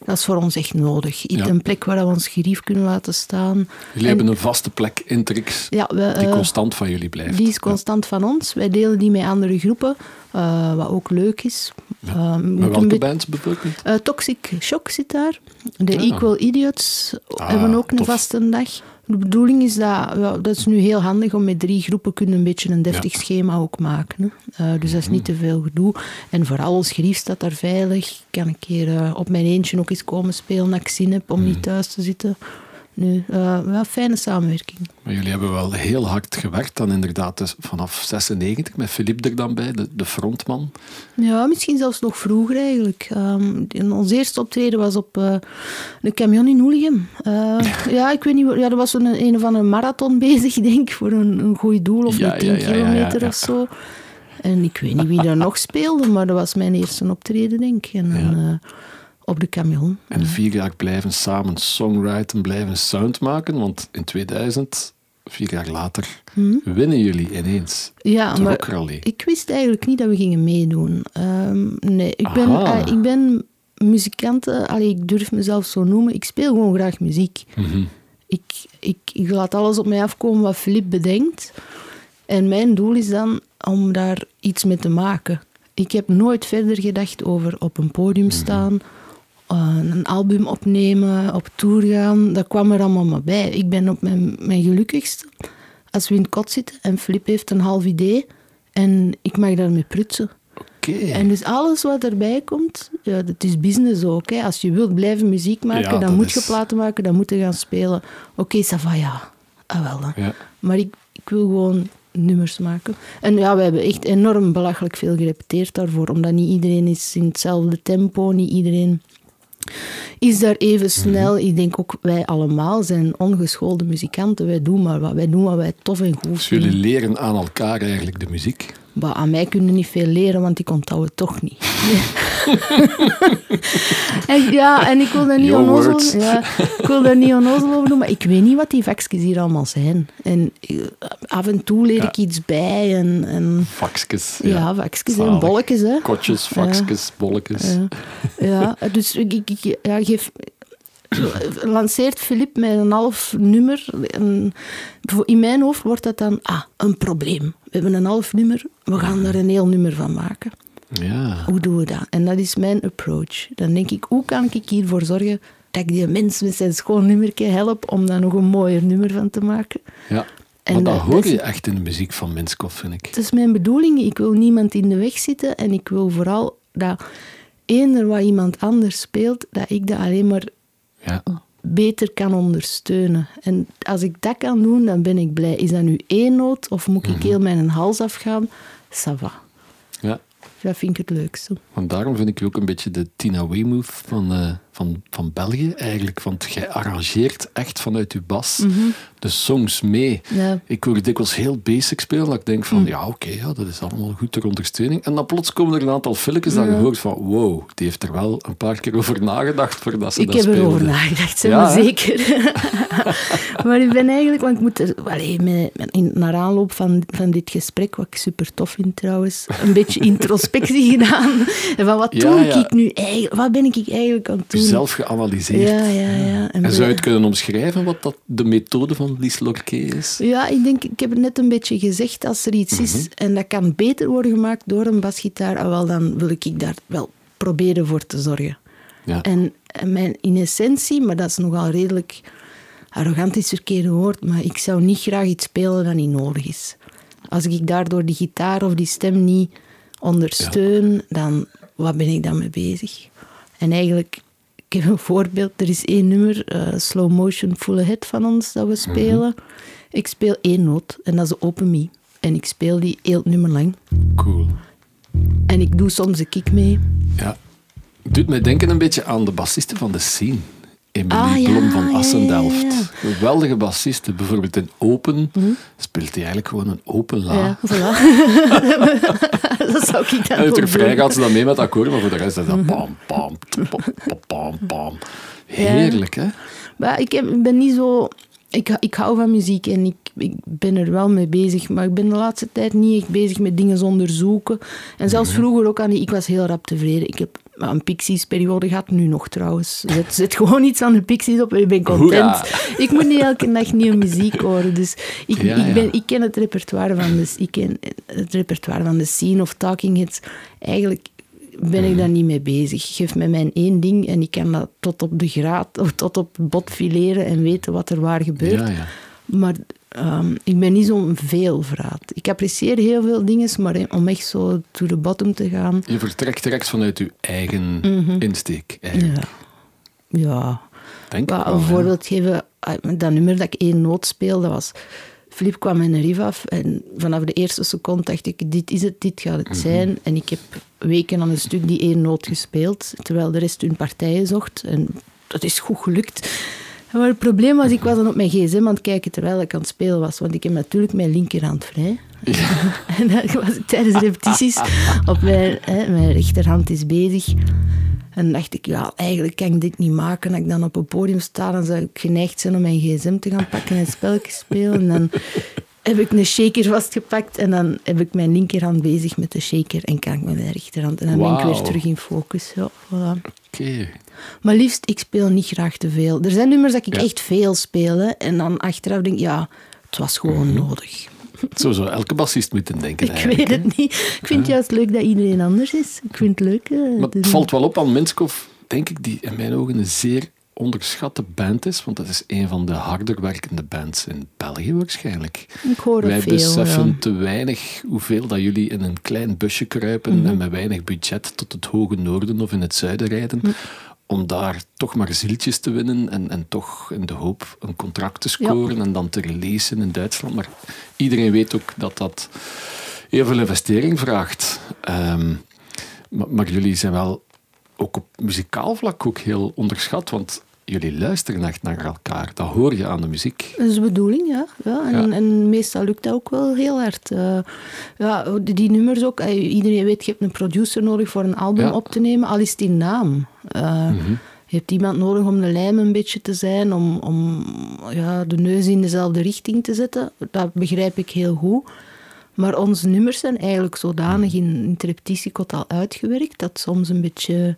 Dat is voor ons echt nodig. Iets- Ja. Een plek waar we ons gerief kunnen laten staan. Jullie En- hebben een vaste plek in Trix Ja, we, die eh, constant van jullie blijft. die is constant van ons. Wij delen die met andere groepen, eh, wat ook leuk is. Moeten Met welke bands bijvoorbeeld? Toxic Shock zit daar. De. Equal Idiots Ah, hebben ook een tof. vaste dag. De bedoeling is dat, ja, dat is nu heel handig om met drie groepen kunnen een beetje een deftig schema ook maken. Hè. Eh, dus dat is niet te veel gedoe. En vooral als gerief staat daar veilig. Ik kan een keer eh, op mijn eentje ook eens komen spelen als ik zin heb om niet thuis te zitten. Nee. Uh, wel fijne samenwerking. Maar jullie hebben wel heel hard gewerkt dan inderdaad dus vanaf 96 met Philippe er dan bij, de, de frontman. Ja, misschien zelfs nog vroeger eigenlijk. Um, ons eerste optreden was op uh, de camion in Hoeligem. Uh, *laughs* ja, ik weet niet, ja, er was een, een of andere marathon *laughs* bezig, denk ik, voor een, een goed doel of ja, een 10 ja, kilometer of zo. En ik weet niet wie daar *laughs* nog speelde, maar dat was mijn eerste optreden, denk ik. En uh, op de camion. En vier jaar blijven samen songwriten, blijven sound maken, want in 2000, vier jaar later, hmm? winnen jullie ineens ja, de maar Ik wist eigenlijk niet dat we gingen meedoen. Um, nee, ik ben, uh, ik ben muzikant, allee, ik durf mezelf zo noemen, ik speel gewoon graag muziek. Mhm. ik, ik, ik laat alles op mij afkomen wat Filip bedenkt. En mijn doel is dan om daar iets mee te maken. Ik heb nooit verder gedacht over op een podium mhm. staan, een album opnemen, op tour gaan. Dat kwam er allemaal maar bij. Ik ben op mijn, mijn gelukkigst als we in het kot zitten en Flip heeft een half idee en ik mag daarmee prutsen. Okay. En dus alles wat erbij komt, ja, dat is business ook. Hè. Als je wilt blijven muziek maken, dan moet je platen maken, dan moet je gaan spelen. Oké, okay, ja. Ah, wel dan. Ja. Maar ik, ik wil gewoon nummers maken. En ja, we hebben echt enorm belachelijk veel gerepeteerd daarvoor, omdat niet iedereen is in hetzelfde tempo, niet iedereen is daar even mhm. snel. Ik denk ook wij allemaal zijn ongeschoolde muzikanten. Wij doen maar wat, wij doen wat wij tof en goed dus jullie leren aan elkaar eigenlijk de muziek? Maar aan mij kunnen niet veel leren, want ik onthoud het toch niet. *laughs* en, ja, en ik wil daar niet onnozel, ja, ik wil daar niet onnozel over doen, maar ik weet niet wat die vakjes hier allemaal zijn. En eh, af en toe leer ik iets bij. En, en, vakjes. Ja, ja vakjes en bolletjes. Hè. Kotjes, vakjes, bolletjes. Ja, dus ik, ik, ja, geef *clears throat* lanceert Filip met een half nummer. in mijn hoofd wordt dat dan ah, een probleem. We hebben een half nummer, we gaan er een heel nummer van maken. Ja. Hoe doen we dat? En dat is mijn approach. Dan denk ik, hoe kan ik hiervoor zorgen dat ik die mens met zijn schoon nummertje help om daar nog een mooier nummer van te maken? Ja. En maar dat, hoor je echt in de muziek van Minskov, vind ik. Het is mijn bedoeling. Ik wil niemand in de weg zitten en ik wil vooral dat eender wat iemand anders speelt, dat ik dat alleen maar ja. beter kan ondersteunen. En als ik dat kan doen, dan ben ik blij. Is dat nu één noot of moet ik mhm. heel mijn hals afgaan? Ça va. Ja. Dat vind ik het leukste. Want daarom vind ik ook een beetje de Tina Weymouth van, uh, van, van België eigenlijk. Want jij arrangeert echt vanuit je bas mhm. de songs mee. Ja. Ik hoor dikwijls heel basic spelen. Dat ik denk van, mhm. ja oké, ja, dat is allemaal goed ter ondersteuning. En dan plots komen er een aantal filmpjes dat je hoort van, wow, die heeft er wel een paar keer over nagedacht voordat ze ik dat Ik heb erover nagedacht, zeg maar zeker. *laughs* maar ik ben eigenlijk, want ik moet allee, met, in, naar aanloop van, van dit gesprek, wat ik super tof vind trouwens, een beetje introspectie *laughs* gedaan. En van wat doe ik nu eigenlijk, wat ben ik eigenlijk aan het doen? Zelf geanalyseerd. Ja, ja, ja. En, zou je het kunnen omschrijven wat dat de methode van Lies Lorquet is? Ja, ik denk, ik heb het net een beetje gezegd, als er iets is mhm. en dat kan beter worden gemaakt door een basgitaar, ah, wel, dan wil ik daar wel proberen voor te zorgen. Ja. En, en mijn, in essentie, maar dat is nogal redelijk arrogant is verkeerde woord, maar ik zou niet graag iets spelen dat niet nodig is. Als ik daardoor die gitaar of die stem niet ondersteun, dan wat ben ik dan mee bezig? En eigenlijk ik heb een voorbeeld. Er is één nummer, uh, Slow Motion Full Ahead van ons, dat we mhm. spelen. Ik speel één noot en dat is Open Me. En ik speel die heel nummer lang. Cool. En ik doe soms een kick mee. Ja. Doet mij denken een beetje aan de bassisten van de scene. Emilie ah, Blom van Assendelft. Ja, Geweldige bassiste. Bijvoorbeeld in Open mhm. speelt hij eigenlijk gewoon een open la. Ja, voilà. *laughs* *laughs* dat zou ik dan En het gaat ze dan mee met akkoorden, maar voor de rest is dat bam, bam, bam, bam, Heerlijk, hè? Maar ik, heb, ben niet zo... Ik, ik hou van muziek en ik, ik ben er wel mee bezig, maar ik ben de laatste tijd niet echt bezig met dingen onderzoeken. En zelfs mhm. vroeger ook aan die... Ik was heel rap tevreden. Ik heb een Pixies-periode gehad, nu nog trouwens. Zet, zet gewoon iets aan de Pixies op en ik ben content. Ik moet niet elke nacht nieuwe muziek horen. Dus ik, ik, ben, ik ken het repertoire van de, ik ken het repertoire van de scene of Talking Heads. Eigenlijk ben ik daar niet mee bezig. Geef me mijn één ding en ik kan dat tot op de graad, of tot op bot fileren en weten wat er waar gebeurt. Ja, ja. Maar um, ik ben niet zo'n veelvraat. Ik apprecieer heel veel dingen, maar om echt zo to the bottom te gaan... Je vertrekt direct vanuit je eigen mhm. insteek, eigenlijk. Ja. ja. Denk ik wel, een voorbeeld geven, ah, dat nummer dat ik één noot speel, dat was... Filip kwam met een af en vanaf de eerste seconde dacht ik, dit is het, dit gaat het Mhm. zijn. En ik heb weken aan een stuk die één noot gespeeld, terwijl de rest hun partijen zocht. En dat is goed gelukt. Maar het probleem was, ik was dan op mijn gsm aan het kijken terwijl ik aan het spelen was. Want ik heb natuurlijk mijn linkerhand vrij. *laughs* En dan was ik tijdens de repetities op mijn, hè, mijn rechterhand is bezig. En dan dacht ik, ja, eigenlijk kan ik dit niet maken. Als ik dan op een podium sta, dan zou ik geneigd zijn om mijn gsm te gaan pakken en een spelletje spelen. En dan heb ik een shaker vastgepakt en dan heb ik mijn linkerhand bezig met de shaker en kan ik met mijn rechterhand. En dan ben ik weer terug in focus. Ja, voilà. Oké. Maar liefst, ik speel niet graag te veel. Er zijn nummers dat ik Ja. echt veel speel. hè. En dan achteraf denk ik, ja, het was gewoon nodig. Zo zou elke bassist moeten denken *laughs* Ik weet het niet. Ik vind het juist leuk dat iedereen anders is. Ik vind het leuk. eh, Maar het valt wel op aan Minskov, denk ik, die in mijn ogen een zeer onderschatte band is. Want dat is een van de harder werkende bands in België waarschijnlijk. Ik hoor Wij veel. beseffen ja. te weinig hoeveel dat jullie in een klein busje kruipen Mhm. en met weinig budget tot het hoge noorden of in het zuiden rijden. Mhm. Om daar toch maar zieltjes te winnen en, en toch in de hoop een contract te scoren en dan te releasen in Duitsland. Maar iedereen weet ook dat dat heel veel investering vraagt. Ehm, maar, maar jullie zijn wel ook op muzikaal vlak ook heel onderschat, want jullie luisteren echt naar elkaar. Dat hoor je aan de muziek. Dat is de bedoeling, ja. ja, en, Ja. en meestal lukt dat ook wel heel hard. Eh, ja, die, die nummers ook. eh, iedereen weet, je hebt een producer nodig voor een album Ja. op te nemen, al is die naam. Eh, Je hebt iemand nodig om de lijm een beetje te zijn, om, om ja, de neus in dezelfde richting te zetten. Dat begrijp ik heel goed. Maar onze nummers zijn eigenlijk zodanig in, in het repetitiekot al uitgewerkt, dat soms een beetje...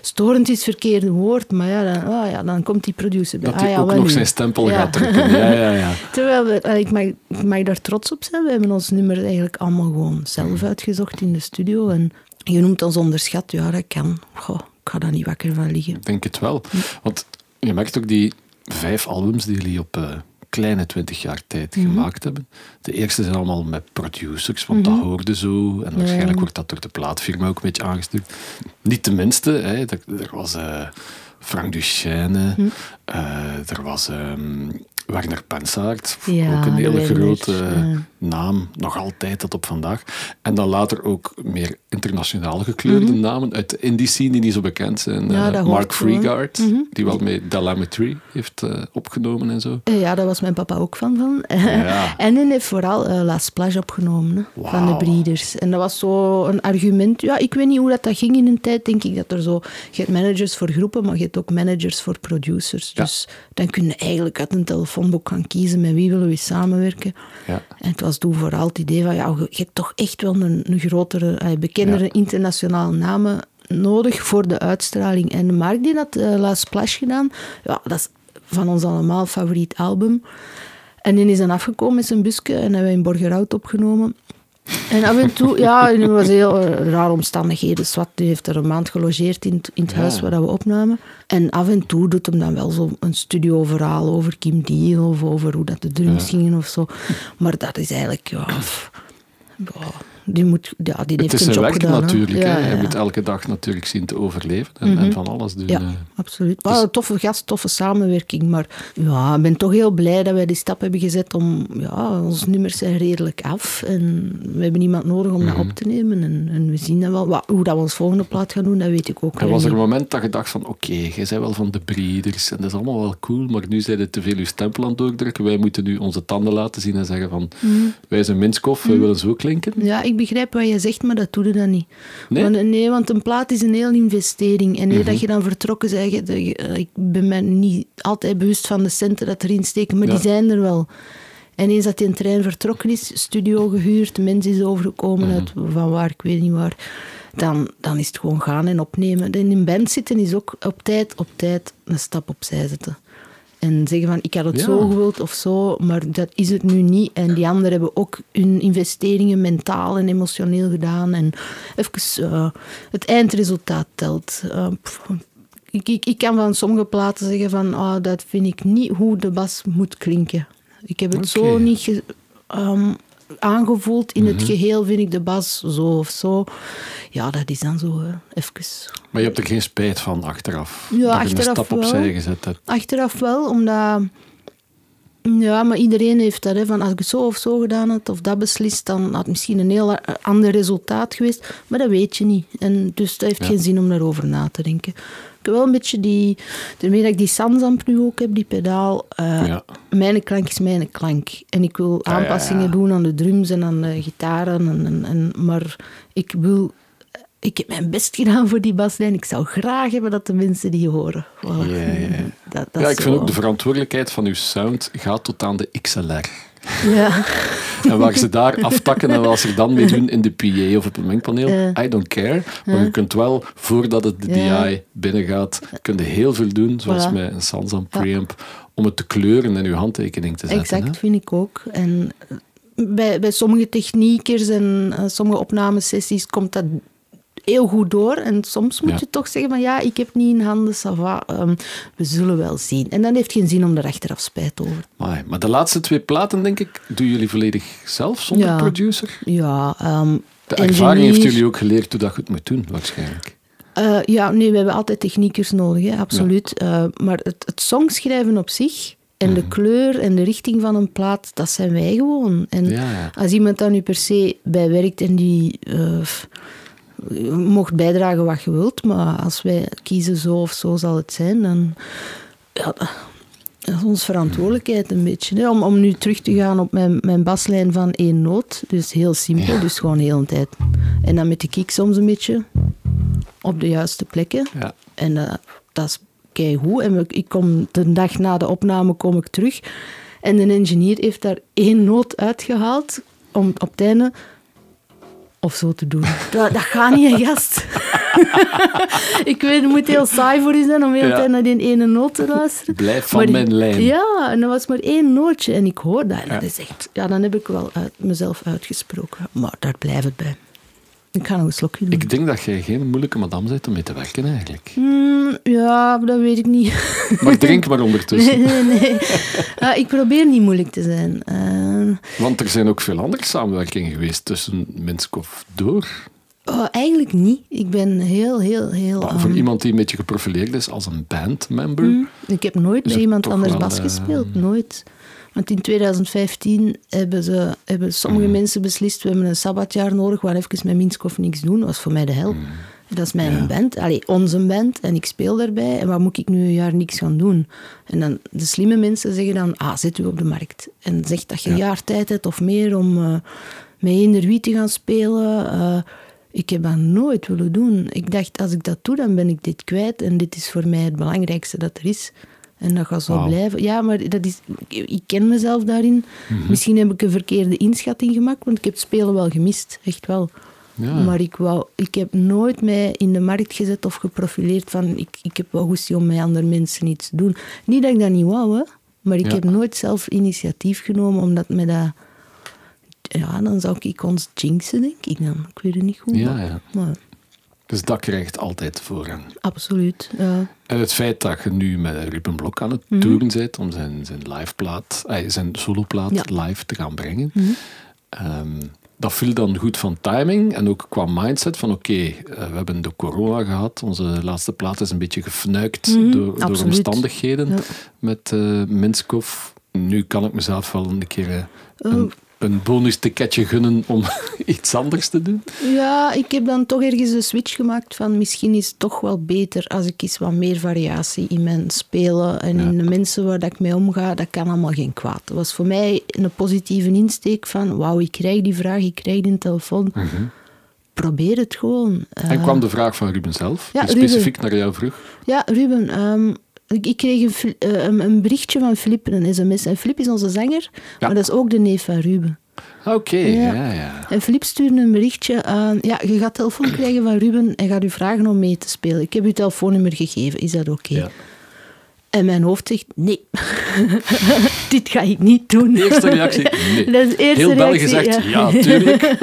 Storend is het verkeerde woord, maar ja, dan, ah ja, dan komt die producer bij. Dat ah, hij ja, ook nog nu. zijn stempel Ja. gaat drukken. Ja, ja, ja. *laughs* Terwijl we, allee, ik, mag, ik mag daar trots op zijn. We hebben ons nummer eigenlijk allemaal gewoon zelf uitgezocht in de studio. En je noemt ons onderschat. Ja, dat kan. Goh, ik ga daar niet wakker van liggen. Ik denk het wel. Want je merkt ook die vijf albums die jullie op eh, kleine twintig jaar tijd Mhm. gemaakt hebben. De eerste zijn allemaal met producers, want dat hoorde zo. En waarschijnlijk Ja. wordt dat door de plaatfirma ook een beetje aangestuurd. Niet tenminste, hè, er, er was eh, Frank Duchesne, Mhm. eh, er was ehm, Werner Pensaert, Ja, ook een hele grote ja. naam, nog altijd tot op vandaag. En dan later ook meer internationaal gekleurde namen uit de indie scene die niet zo bekend zijn. Mhm. Ja, Eh, Mark. Freegard, Mhm. die wel met Delametry heeft eh, opgenomen en zo. Eh, Ja, daar was mijn papa ook van. van. *laughs* En hij heeft vooral eh, La Splash opgenomen hè, van de. Breeders. En dat was zo een argument. Ja, ik weet niet hoe dat, dat ging in een tijd. Denk ik dat er zo. Je hebt managers voor groepen, maar je hebt ook managers voor producers. Dus dan kun je eigenlijk uit een telefoonboek gaan kiezen met wie willen we samenwerken. Ja. En het was toen vooral het idee van, ja, je hebt toch echt wel een, een grotere, bekendere Ja. internationale namen nodig voor de uitstraling. En Mark die had eh, La Splash gedaan. Ja, dat is van ons allemaal favoriet album. En die is dan afgekomen met zijn busje en hebben we in Borgerhout opgenomen. En af en toe, ja, het was heel eh, rare omstandigheden. Swat die heeft er een maand gelogeerd in, het- in het Ja. huis waar we opnamen. En af en toe doet hem dan wel zo een studioverhaal over Kim Deal of over hoe dat de drums gingen of zo. Maar dat is eigenlijk, ja... pff, die, moet, ja, die Het heeft is een job werk gedaan. natuurlijk. Ja, ja. moet elke dag natuurlijk zien te overleven en, en van alles doen. Ja, eh. absoluut. Een toffe gast, toffe samenwerking. Maar ja, ik ben toch heel blij dat wij die stap hebben gezet om... Ja, onze nummers zijn redelijk af. En we hebben iemand nodig om Mhm. dat op te nemen. En, en we zien dan wel. Wat, hoe dat we ons volgende plaat gaan doen, dat weet ik ook En was er een moment dat je dacht van, oké, jij bent wel van de breeders en dat is allemaal wel cool, maar nu zijn het te veel uw stempel aan het doordrukken. Wij moeten nu onze tanden laten zien en zeggen van, Mhm. wij zijn Minskoff, wij willen zo klinken. Ja, ik begrijp wat je zegt, maar dat doe je dan niet. Nee? Want, nee, want een plaat is een hele investering. En eer Mhm. dat je dan vertrokken je- eh, ik ben me niet altijd bewust van de centen dat erin steken, maar Ja. die zijn er wel. En eens dat die trein vertrokken is, studio gehuurd, mens is overgekomen Mhm. uit van waar, ik weet niet waar, dan, dan is het gewoon gaan en opnemen. En in band zitten is ook op tijd, op tijd een stap opzij zetten. En zeggen van, ik had het Ja. zo gewild of zo, maar dat is het nu niet. En die anderen hebben ook hun investeringen mentaal en emotioneel gedaan. En even, eh, het eindresultaat telt. Eh, ik, ik, ik kan van sommige platen zeggen van, ah, dat vind ik niet hoe de bas moet klinken. Ik heb het zo niet... ehm, aangevoeld. In Mhm. het geheel vind ik de bas zo of zo. Ja, dat is dan zo, hè. even. Maar je hebt er geen spijt van achteraf? Ja, dat je een achteraf stap wel. opzij gezet hebt. Achteraf wel, omdat... Ja, maar iedereen heeft dat. Hè, van als ik zo of zo gedaan had, of dat beslist, dan had het misschien een heel ander resultaat geweest. Maar dat weet je niet. En dus het heeft Ja. geen zin om daarover na te denken. Ik heb wel een beetje die... Daarmee dat ik die Sansamp nu ook heb, die pedaal... eh, Ja. Mijn klank is mijn klank. En ik wil ja, aanpassingen ja. doen aan de drums en aan de gitaren. En, en, en, maar ik wil... Ik heb mijn best gedaan voor die baslijn. Ik zou graag hebben dat de mensen die horen. Voilà. Ja. Dat, dat ik vind ook de verantwoordelijkheid van uw sound gaat tot aan de XLR. Ja. En waar ze daar aftakken en wat ze er dan mee doen in de PA of op het mengpaneel. I don't care. Maar je kunt wel, voordat het de. DI binnengaat, kun je heel veel doen, zoals Voilà. met een Sansan preamp, om het te kleuren en uw handtekening te zetten. Exact, hè. vind ik ook. En bij, bij sommige techniekers en eh, sommige opnamesessies komt dat heel goed door. En soms moet Ja. je toch zeggen van ja, ik heb niet in handen, ça va, ehm, we zullen wel zien. En dan heeft geen zin om er achteraf spijt over. Amai, Maar de laatste twee platen, denk ik, doen jullie volledig zelf, zonder Ja. producer? Ja, ehm De ervaring engineer- heeft jullie ook geleerd hoe dat je het moet doen, waarschijnlijk. Eh, ja, nee, we hebben altijd techniekers nodig, hè, absoluut. Eh, maar het, het songschrijven op zich en Mhm. de kleur en de richting van een plaat, dat zijn wij gewoon. En Ja, ja. als iemand daar nu per se bij werkt en die eh, je mocht bijdragen wat je wilt, maar als wij kiezen zo of zo zal het zijn, dan... Ja, dat- is onze verantwoordelijkheid een beetje. Hè? Om, om nu terug te gaan op mijn, mijn baslijn van één noot. Dus heel simpel, Ja. dus gewoon heel de tijd. En dan met de kick soms een beetje op de juiste plekken. Ja. En dat is keigoed. En we- ik kom de dag na de opname kom ik terug. En de engineer heeft daar één noot uitgehaald om op het einde of zo te doen. *laughs* Dat, dat gaat niet, gast. *laughs* ik weet, het moet heel saai voor je zijn om heel Ja. tijd naar die ene noot te luisteren. Blijf van Maar mijn lijn. Ja, en dat was maar één nootje. En ik hoor dat. En Ja. dat is echt... Ja, dan heb ik wel uit, mezelf uitgesproken. Maar daar blijft het bij. Ik ga nog een slokje doen. Ik denk dat jij geen moeilijke madame bent om mee te werken, eigenlijk. Hmm, ja, dat weet ik niet. *laughs* Maar drink maar ondertussen. nee, nee, nee. Ah, ik probeer niet moeilijk te zijn. Eh, Want er zijn ook veel andere samenwerkingen geweest tussen Minskov door. oh, eigenlijk niet. Ik ben heel, heel, heel... Maar voor ehm, iemand die een beetje geprofileerd is als een bandmember. hmm, ik heb nooit bij iemand anders bas eh, gespeeld. Nooit. Want in 2015 hebben, ze, hebben sommige Mhm. mensen beslist... we hebben een sabbatjaar nodig, waar even met Minskov niks doen. Dat was voor mij de hel. Dat is mijn Mhm. Ja. band, allee, onze band, en ik speel daarbij. En waar moet ik nu een jaar niks gaan doen? En dan, de slimme mensen zeggen dan, ah, zet u op de markt. En zeg dat je een Ja. jaar tijd hebt of meer om eh met eender wie te gaan spelen. Eh, ik heb dat nooit willen doen. Ik dacht, als ik dat doe, dan ben ik dit kwijt. En dit is voor mij het belangrijkste dat er is. En dat gaat zo blijven. Ja, maar dat is, ik, ken mezelf daarin. Mhm. Misschien heb ik een verkeerde inschatting gemaakt, want ik heb het spelen wel gemist. Echt wel. Ja. Maar ik, wou, ik heb nooit mij in de markt gezet of geprofileerd van ik, ik heb wel goestie om met andere mensen iets te doen. Niet dat ik dat niet wou, hè, maar ik Ja. heb nooit zelf initiatief genomen omdat me dat... Ja, dan zou ik ons jinxen, denk ik dan. Ik weet het niet goed. Ja, maar- ja. maar Dus dat krijgt altijd voorrang. absoluut, ja. En het feit dat je nu met Ruben Blok aan het toeren bent om zijn, zijn liveplaat, eh, zijn soloplaat Ja. live te gaan brengen, ehm, dat viel dan goed van timing en ook qua mindset van oké, eh, we hebben de corona gehad, onze laatste plaat is een beetje gefnuikt door, door absoluut. omstandigheden Ja. met eh Minskov. Nu kan ik mezelf wel een keer een, Oh. Een bonus ticketje gunnen om *laughs* iets anders te doen. Ja, ik heb dan toch ergens de switch gemaakt van misschien is het toch wel beter als ik eens wat meer variatie in mijn spelen en Ja. in de mensen waar dat ik mee omga, dat kan allemaal geen kwaad. Dat was voor mij een positieve insteek van wauw, ik krijg die vraag, ik krijg die telefoon. Probeer het gewoon. En Eh, kwam de vraag van Ruben zelf, Ja, die Ruben. specifiek naar jou vroeg. Ja, Ruben, ehm, ik, kreeg een, eh, een, een berichtje van Filip, een sms. En Filip is onze zanger, maar dat is ook de neef van Ruben. Oké, Ja. ja, ja. En Filip stuurde een berichtje aan... Ja, je gaat telefoon krijgen van Ruben en gaat u vragen om mee te spelen. Ik heb uw telefoonnummer gegeven, is dat oké? Ja. En mijn hoofd zegt, nee, *laughs* dit ga ik niet doen. Eerste reactie, *laughs* nee. Dat is de eerste Heel België reactie, zegt ja. ja, tuurlijk. *laughs*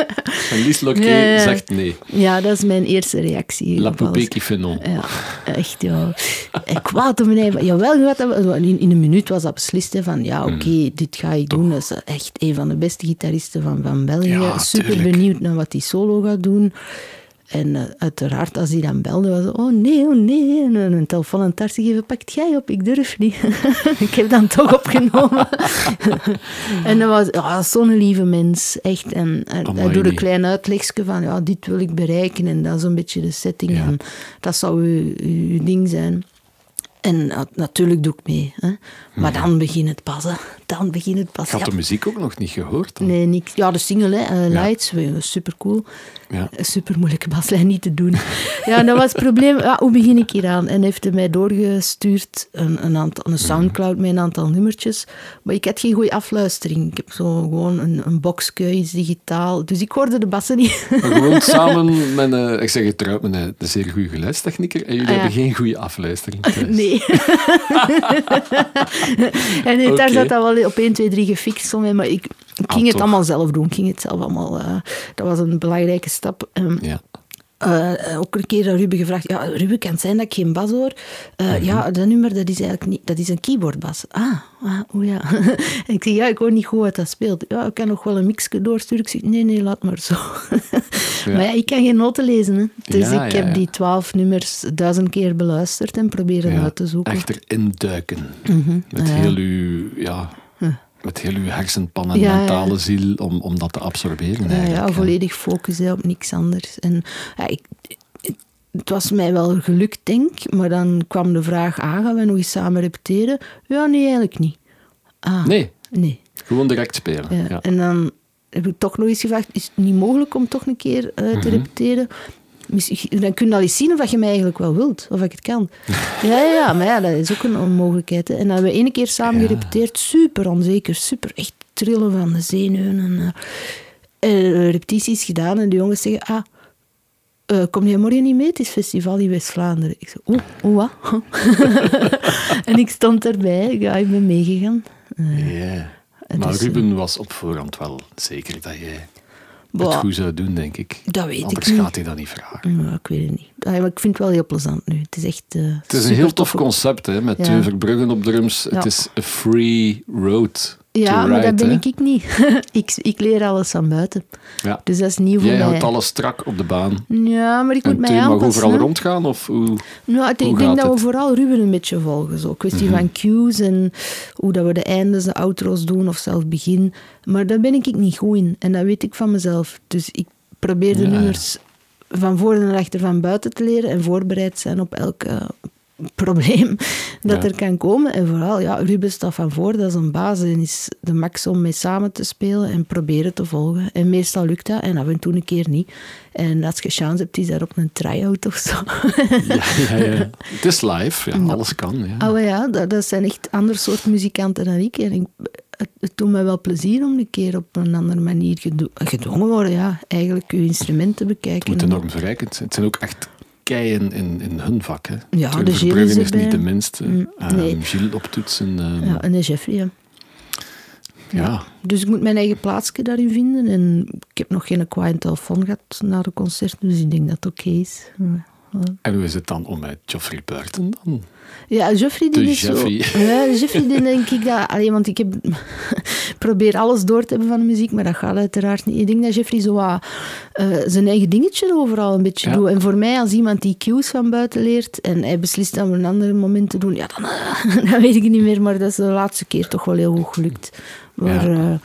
En Lies Loquet Ja, ja. zegt nee. Ja, dat is mijn eerste reactie. La poupée qui fait non. Ja, echt, ja. Ik kwaad om mij. Jawel, in, in een minuut was dat beslist. Hè, van ja, oké, Mm. dit ga ik doen. Dat is echt een van de beste gitaristen van, van België. Ja, Super tuurlijk. benieuwd naar wat hij solo gaat doen. En eh, uiteraard, als hij dan belde, was het, oh nee, oh nee. En een, een telefoon aan het hart gegeven, pakt jij op, ik durf niet. *laughs* ik heb dan toch opgenomen. *laughs* en dat was zo'n lieve mens, echt. En eh, hij doet een klein uitlegje van, ja, dit wil ik bereiken. En dat is een beetje de setting. Ja. En dat zou uw, uw ding zijn. En na- natuurlijk doe ik mee. Hè. Maar dan begint het pas. Hè. Dan begint het pas. Ik had de muziek ook nog niet gehoord. dan. Nee, niks. Ja, de single, hè, eh, Lights, super cool. Ja. Super moeilijke baslijn niet te doen. *laughs* ja, dat was het probleem. Ja, hoe begin ik hier aan? En heeft hij mij doorgestuurd een, een, aantal, een Soundcloud met een aantal nummertjes. Maar ik had geen goede afluistering. Ik heb zo gewoon een, een boxje, iets digitaal. Dus ik hoorde de bassen niet. Maar gewoon *laughs* samen met een, ik zeg het met een, een zeer goede geluidstechnieker. En jullie Ah, hebben geen goede afluistering thuis. *laughs* Nee. *laughs* en nee, daar zat dat wel op 1, 2, 3 gefixt. Maar ik, ik ging Ah, het allemaal zelf doen. Ik ging het zelf allemaal... eh, dat was een belangrijke stap. Ehm, Ja. Eh, ook een keer aan Ruben gevraagd, ja, Ruben, kan het zijn dat ik geen bas hoor? Eh, Mhm. Ja, dat nummer, dat is eigenlijk niet, dat is een keyboardbas. Ah, ah oh ja. en *laughs* ik zeg, ja, ik hoor niet goed wat dat speelt. Ja, ik kan nog wel een mixje doorsturen. Ik zeg, nee, nee, laat maar zo. *laughs* Maar ja, ik kan geen noten lezen, hè. Dus Ja, ik heb die twaalf nummers duizend keer beluisterd en proberen uit te zoeken. Echt erin duiken. Met Ah, ja. heel uw, ja, met heel uw hersenpan en Ja, ja. mentale ziel om, om dat te absorberen. Ja, eigenlijk, ja, volledig focus hè, op niks anders. En ja, ik, het was mij wel gelukt, denk ik. Maar dan kwam de vraag, ah, gaan we nog eens samen repeteren? Ja, nee, eigenlijk niet. Ah, Nee, Nee. gewoon direct spelen. En dan heb ik toch nog eens gevraagd, is het niet mogelijk om toch een keer eh, Mhm. te repeteren? Dan kun je al eens zien of dat je mij eigenlijk wel wilt, of ik het kan. *laughs* ja, ja, ja, maar ja, dat is ook een onmogelijkheid. Hè. En dan hebben we ene keer samen Ja. gerepeteerd, super onzeker, super echt trillen van de zenuwen. En, eh, eh, repetities gedaan en de jongens zeggen, ah, eh, kom jij morgen niet mee? Het is festival in West-Vlaanderen. Ik zei, oeh, oeh, wat? *laughs* en ik stond erbij, ja, ik ben meegegaan. Maar Ruben was op voorhand wel zeker dat jij het Boah. goed zou doen, denk ik. Dat weet ik Anders niet. gaat hij dat niet vragen. Ja, ik weet het niet. Maar ik vind het wel heel plezant nu. Het is echt. eh, Het is een heel tof concept, hè, met Ja. Teun Verbruggen op drums. Het is a free road Ja, maar dat ben hè. ik, ik niet. *laughs* ik, ik leer alles van buiten. Ja. Dus dat is nieuw voor Jij mij. houdt alles strak op de baan. Ja, maar ik moet mij Teun mag aanpassen. overal hè. rondgaan? Of hoe? Nou, ik Hoe denk gaat dat we het? Mhm. vooral Ruben een beetje volgen. Zo. Kwestie van cues en hoe dat we de eindes, de outro's doen of zelfs begin. Maar daar ben ik niet goed in. En dat weet ik van mezelf. Dus ik probeer de Ja, ja. nummers van voor en achter van buiten te leren en voorbereid zijn op elk eh, probleem dat Ja. er kan komen. En vooral, ja, Ruben staat van voor, dat is een baas en is de max om mee samen te spelen en proberen te volgen. En meestal lukt dat en af en toe een keer niet. En als je chance hebt, is dat op een try-out of zo. Ja, ja, ja. *laughs* Het is live, ja, alles kan. Ja. Oh ja, dat, dat zijn echt ander soort muzikanten dan ik. En ik, het, het doet mij wel plezier om een keer op een andere manier gedwongen worden, ja, eigenlijk uw instrument te Het bekijken. moet En- enorm verrijkend zijn. Het zijn ook echt keien in, in hun vak. Hè. Ja, Teun de Gilles is is niet de minste. Mm, Ehm, nee. Gilles op toetsen. ehm, Ja, en de Jeffrey. ja. ja. Dus ik moet mijn eigen plaatsje daarin vinden. En ik heb nog geen quiet telefoon gehad na de concert, dus ik denk dat het oké is. Ja. En hoe is het dan om met Geoffrey Burton dan? Ja, Jeffrey die is Jeffrey. zo... Ja, Jeffrey die denk ik dat... Alleen, want ik heb, *laughs* probeer alles door te hebben van de muziek, maar dat gaat uiteraard niet. Ik denk dat Jeffrey zo wat, eh, zijn eigen dingetje overal een beetje Ja. doet. En voor mij, als iemand die cues van buiten leert en hij beslist dan op een ander moment te doen, ja, dan, eh, *laughs* dan weet ik het niet meer. Maar dat is de laatste keer toch wel heel goed gelukt. Maar Ja. ja,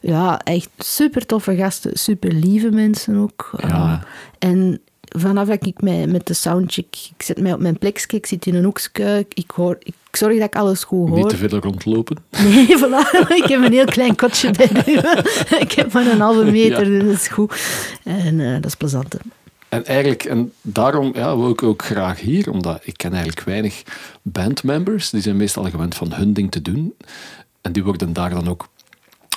ja echt super toffe gasten, super lieve mensen ook. Ja. Eh, en vanaf dat ik mij met de soundcheck, ik zet mij op mijn plekje, ik zit in een hoekje, ik, hoor, ik zorg dat ik alles goed Niet hoor. te veel rondlopen. Nee, *laughs* voilà. ik heb een heel klein kotje bij ik heb maar een halve meter, Ja. dus dat is goed. En eh, dat is plezant. hè. En eigenlijk, en daarom ja, wil ik ook graag hier, omdat ik ken eigenlijk weinig bandmembers. Die zijn meestal gewend van hun ding te doen. En die worden daar dan ook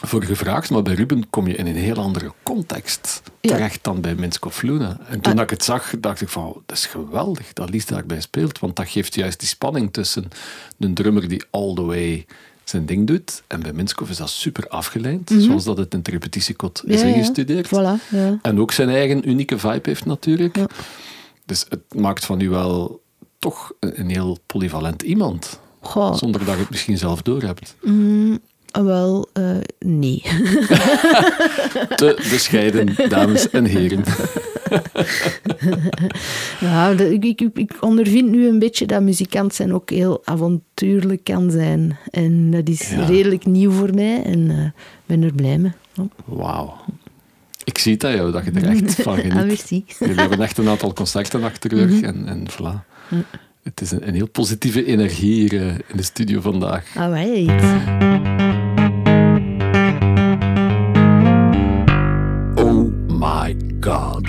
voor gevraagd, maar bij Ruben kom je in een heel andere context terecht dan bij Minskoff Luna. En toen Ah. ik het zag, dacht ik van, dat is geweldig dat Lies daarbij speelt, want dat geeft juist die spanning tussen een drummer die all the way zijn ding doet, en bij Minskoff is dat super afgeleid, zoals dat het in het repetitiekot is Mhm. Ja, ja. ingestudeerd. Voilà, ja. En ook zijn eigen unieke vibe heeft natuurlijk. Dus het maakt van u wel toch een, heel polyvalent iemand. Goh, Zonder dat je het misschien zelf doorhebt. Wel, eh, nee. *laughs* Te bescheiden, dames en heren. *laughs* Ja, ik, ondervind nu een beetje dat muzikant zijn ook heel avontuurlijk kan zijn. En dat is Ja. redelijk nieuw voor mij en ik ben er blij mee. Oh, Wauw. Ik zie het aan jou, dat je er echt van *laughs* ah, geniet. merci. Jullie hebben echt een aantal concerten achter de rug en, en voilà. Het is een, een heel positieve energie hier eh, in de studio vandaag. Ah, right.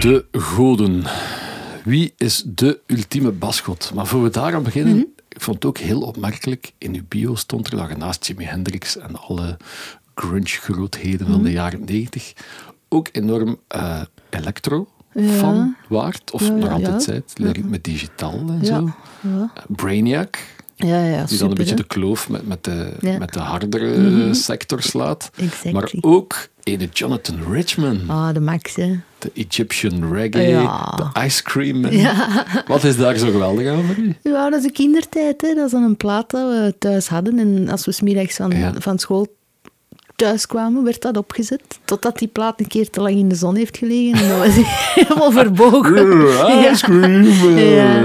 De goden. Wie is de ultieme basgod? Maar voor we daaraan beginnen, ik vond het ook heel opmerkelijk. In uw bio stond er dat je naast Jimi Hendrix en alle grunge-grootheden van de jaren 90 ook enorm eh electro fan waard. Of Ja, nog altijd ja. zijt. Met digitaal en zo. ja. Brainiac, Ja, ja, die super. dan een beetje hè. de kloof met, met, de, Ja. met de hardere sector slaat. Exactly. Maar ook ene Jonathan Richman. Ah, de max, hè. De Egyptian reggae, Ja. de ice cream. *laughs* Wat is daar zo geweldig aan voor u? Ja, dat is de kindertijd. Hè. Dat is dan een plaat dat we thuis hadden. En als we smiddags van, van school thuis kwamen, werd dat opgezet. Totdat die plaat een keer te lang in de zon heeft gelegen. En dan was hij *laughs* helemaal verbogen. Ice cream. man. Ja.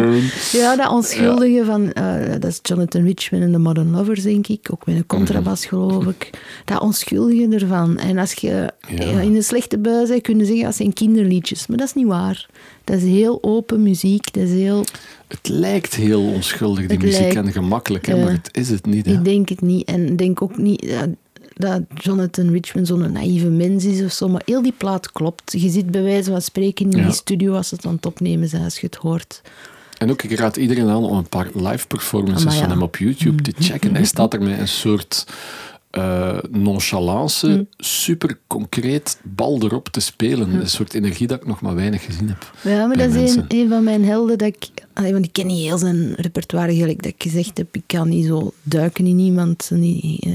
Ja, dat onschuldige van... eh, dat is Jonathan Richman en de Modern Lovers, denk ik. Ook met een contrabas, geloof ik. Dat onschuldige ervan. En als je Ja. ja, in een slechte bui bent, kun je zeggen dat zijn kinderliedjes. Maar dat is niet waar. Dat is heel open muziek. Dat is heel... Het lijkt heel onschuldig, die Het muziek, lijkt- en gemakkelijk, hè, Ja. maar het is het niet. Hè. Ik denk het niet. En denk ook niet dat, dat Jonathan Richman zo'n naïeve mens is of zo. Maar heel die plaat klopt. Je zit bij wijze van spreken in Ja. die studio als het aan het opnemen zijn, als je het hoort. En ook, ik raad iedereen aan om een paar live performances ja. van hem op YouTube te checken. Hij staat er met een soort eh, nonchalance, super concreet bal erop te spelen. Een soort energie dat ik nog maar weinig gezien heb. Ja, maar dat is een, een van mijn helden dat ik... want ik ken niet heel zijn repertoire, gelijk dat ik gezegd heb. Ik kan niet zo duiken in iemand zijn eh,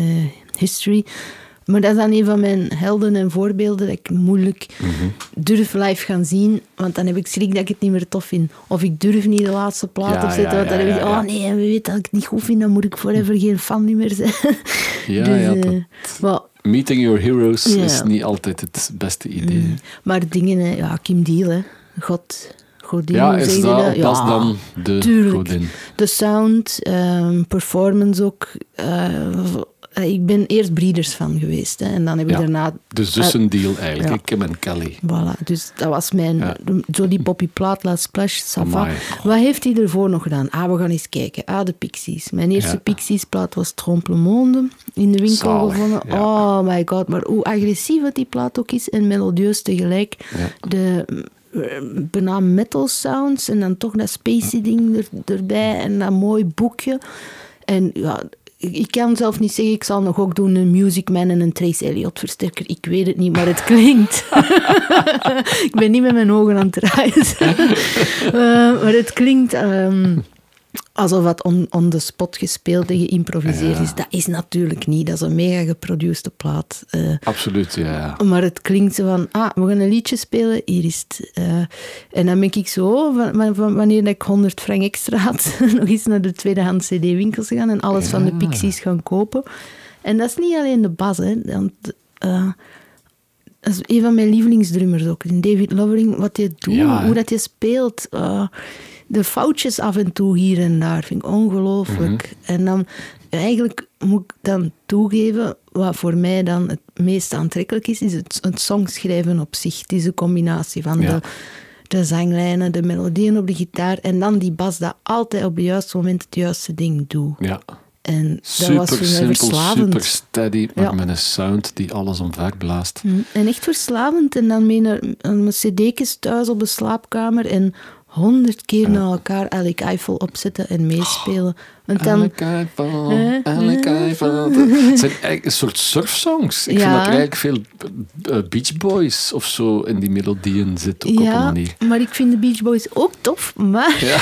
history. Maar dat is dan een van mijn helden en voorbeelden dat ik moeilijk durf live gaan zien. Want dan heb ik schrik dat ik het niet meer tof vind. Of ik durf niet de laatste plaat Ja, opzetten. ja, want dan ja, heb ik, oh nee, en weet dat ik het niet goed vind, dan moet ik forever geen fan niet meer zijn. *laughs* Ja, Dus, ja, eh, meeting your heroes is niet altijd het beste idee. hè. maar dingen, hè, ja, Kim Deal, hè. God, godin, Ja, is dat, dat? dat is dan de tuurlijk. godin. De sound, ehm, performance ook. eh, ik ben eerst Breeders van geweest. Hè, en dan heb ik Ja. daarna... De zussendeal eigenlijk, Ja. hè, Kim en Kelly. Voilà, dus dat was mijn... Ja. Zo die Poppy Plaat, La Splash, Sava. Wat heeft hij ervoor nog gedaan? Ah, we gaan eens kijken. Ah, de Pixies. Mijn eerste. Pixies-plaat was Trompe le Monde. In de winkel Zalig, gevonden. Oh my god, maar hoe agressief het die plaat ook is en melodieus tegelijk. De eh, bijna metal sounds en dan toch dat spacey ding er, erbij en dat mooi boekje. En ja, ik kan zelf niet zeggen, ik zal nog ook doen een Music Man en een Trace Elliot versterker. Ik weet het niet, maar het klinkt. *laughs* ik ben niet met mijn ogen aan het draaien. *laughs* Eh, maar het klinkt ehm, alsof het on, on the spot gespeeld en geïmproviseerd Ja. is. Dat is natuurlijk niet. Dat is een mega geproduceerde plaat. Eh, Absoluut, ja. maar het klinkt zo van, ah, we gaan een liedje spelen, hier is het. Eh, en dan ben ik zo, van, van- van wanneer ik 100 frank extra had, *laughs* nog eens naar de tweedehands cd-winkels gegaan en alles van de. Pixies gaan kopen. En dat is niet alleen de bas, hè. Want, eh, dat is een van mijn lievelingsdrummers ook. David Lovering, wat hij doet, Ja, hoe dat hij speelt. De foutjes af en toe hier en daar vind ik ongelooflijk. Mhm. En dan, eigenlijk moet ik dan toegeven, wat voor mij dan het meest aantrekkelijk is, is het, het songschrijven op zich. Het is een combinatie van Ja. de, de zanglijnen, de melodieën op de gitaar en dan die bas dat altijd op het juiste moment het juiste ding doet. ja. En dat Super was voor mij simpel, verslavend. super steady, maar Ja. met een sound die alles omverblaast. Mm, En echt verslavend. En dan mee naar, mijn cd'tjes thuis op de slaapkamer. En honderd keer na elkaar Alec Eiffel opzetten en meespelen. Want dan, Elke Eiffel, elke Eiffel. *laughs* Het zijn eigenlijk een soort surfsongs. Ik Ja. vind dat er eigenlijk veel eh, Beach Boys of zo in die melodieën zit, ook op een ja, manier. maar ik vind de Beach Boys ook tof. Maar Ja.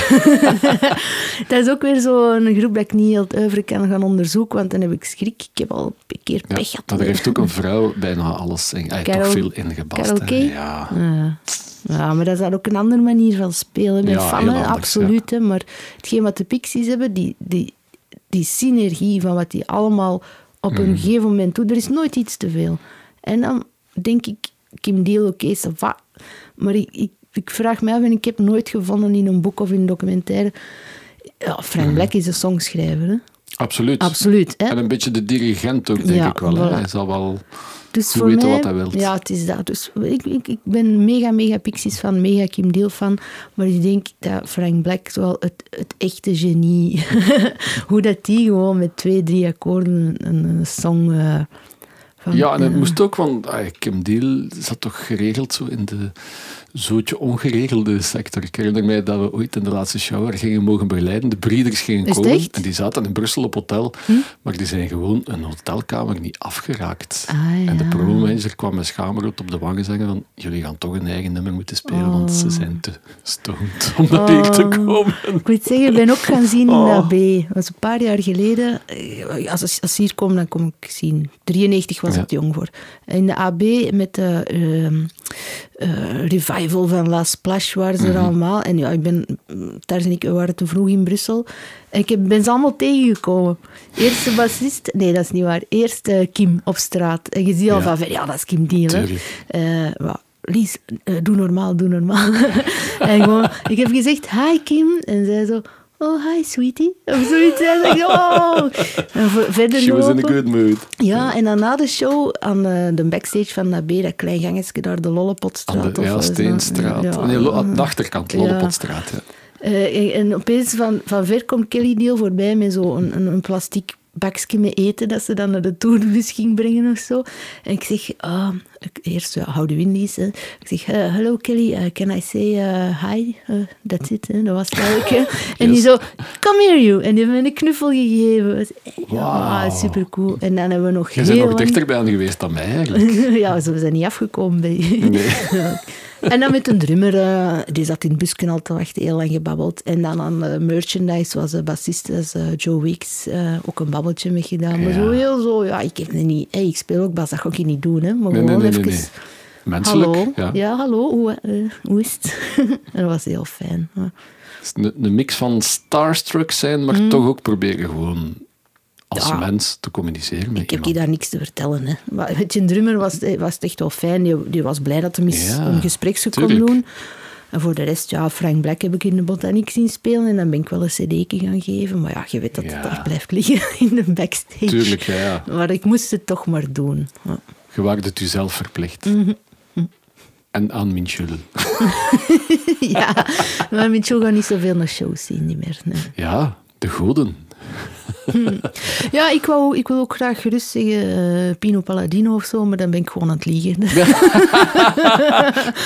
*laughs* dat is ook weer zo'n groep dat ik niet heel het kan gaan onderzoeken, want dan heb ik schrik. Ik heb al een keer pech gehad. maar er heeft ook een vrouw bijna alles in, heeft toch Carol- veel ingebast. Carol? Ja. Ja. Ja, maar dat is dan ook een andere manier van spelen. Ben Ja, fan, heel hè, anders, absoluut. maar hetgeen wat de Pixies hebben, die, die, die synergie van wat die allemaal op Mhm. een gegeven moment doen, er is nooit iets te veel. En dan denk ik, Kim Deal, oké, va. Maar ik, ik, ik vraag me af, en ik heb nooit gevonden in een boek of in een documentaire... Ja, Frank Mhm. Black is een songschrijver, hè? Absoluut. Absoluut, hè? En een beetje de dirigent ook, denk Ja, ik wel. voilà. Hij zal wel Dus goed voor weten mij, wat hij wil. Ja, het is dat. Dus ik, ik, ik ben mega, mega Pixies fan, mega Kim Deal fan. Maar ik denk dat Frank Black wel het, het echte genie... *laughs* hoe dat die gewoon met twee, drie akkoorden een, een song... eh, van, Ja, en het eh, moest ook, want ah, Kim Deal zat toch geregeld zo in de zootje ongeregelde sector. Ik herinner mij dat we ooit in de laatste shower gingen mogen begeleiden. De breeders gingen het komen? Hm? en die zaten in Brussel op hotel, maar die zijn gewoon een hotelkamer niet afgeraakt. Ah, En de promomanager kwam met schaamrood op de wangen zeggen van jullie gaan toch een eigen nummer moeten spelen, want Oh. ze zijn te stoned om naar te komen. Ik moet zeggen, ik ben ook gaan zien in Oh. de AB. Dat was een paar jaar geleden. Eh, Als, als, ze hier komen, dan kom ik zien. 93 was Ja. ik te jong voor. In de AB met de ehm, eh, revival van La Splash waren Mhm. ze er allemaal. En ja, ik ben, daar en ik waren te vroeg in Brussel. En ik ben ze allemaal tegengekomen. Eerste bassist, nee dat is niet waar. Eerst Kim op straat. En je ziet al Ja. van ja dat is Kim Deal. Tuurlijk. Eh, Lies, eh, doe normaal, doe normaal. *laughs* en gewoon, ik heb gezegd, hi Kim. En zij zo, oh hi sweetie. Of zoiets. En ik oh. En verder She was in a good mood. Ja, en dan na de show aan de backstage van de B, dat klein gangetje daar, de Aan Lollipotstraat. de of ja, dat? Steenstraat. Ja. Nee, aan de achterkant, Ja. Lollipotstraat. Ja. Eh, en- en opeens van, van ver komt Kelly Deal voorbij met zo'n een, een, een plastic bakje met eten dat ze dan naar de tourbus ging brengen of zo. En ik zeg, ah, ik- eerst, ja, do you Hè. Ik zeg, eh, hello Kelly, eh, can I say eh, hi? Eh, that's it, hè. dat was het eigenlijk. *laughs* En die zo, come here you. En die heeft me een knuffel gegeven. Is- Ja, Wauw. super cool. En dan hebben we nog Je bent nog lang- dichterbij aan geweest dan mij eigenlijk. *laughs* ja, ze zijn niet afgekomen bij je. Nee. *laughs* En dan met een drummer, eh, die zat in het busken al te wachten, heel lang gebabbeld. En dan aan eh, merchandise was de bassist, eh, Joe Weeks, ook een babbeltje mee gedaan. Maar Ja. zo heel zo, ja, ik heb het niet... Hey, ik speel ook bas, dat ga ik niet doen, hè. Maar Nee, gewoon nee, nee, even... Menselijk. Hallo, Ja. ja. hallo, hoe, hoe is het? *laughs* dat was heel fijn. Ja. Is een, een mix van starstruck zijn, maar toch ook proberen gewoon als. Ja. mens te communiceren met Ik heb je daar niks te vertellen. Hè. Maar met drummer was, het- was het echt wel fijn. Die, die was blij dat hij Ja, een gespreksje kon doen. En voor de rest, ja, Frank Black heb ik in de botaniek zien spelen. En dan ben ik wel een cd'tje gaan geven. Maar ja, je weet dat Ja. het daar blijft liggen *laughs* in de backstage. Tuurlijk, ja, ja. Maar ik moest het toch maar doen. Ja. Je waart het jezelf verplicht. Mhm. En aan Minchul. *laughs* ja, maar Joe gaat niet zoveel naar shows zien niet meer. nee. Ja, de goden. Ja, ik, wou, ik wil ook graag gerust zeggen eh, Pino Palladino of zo, maar dan ben ik gewoon aan het liegen. *laughs*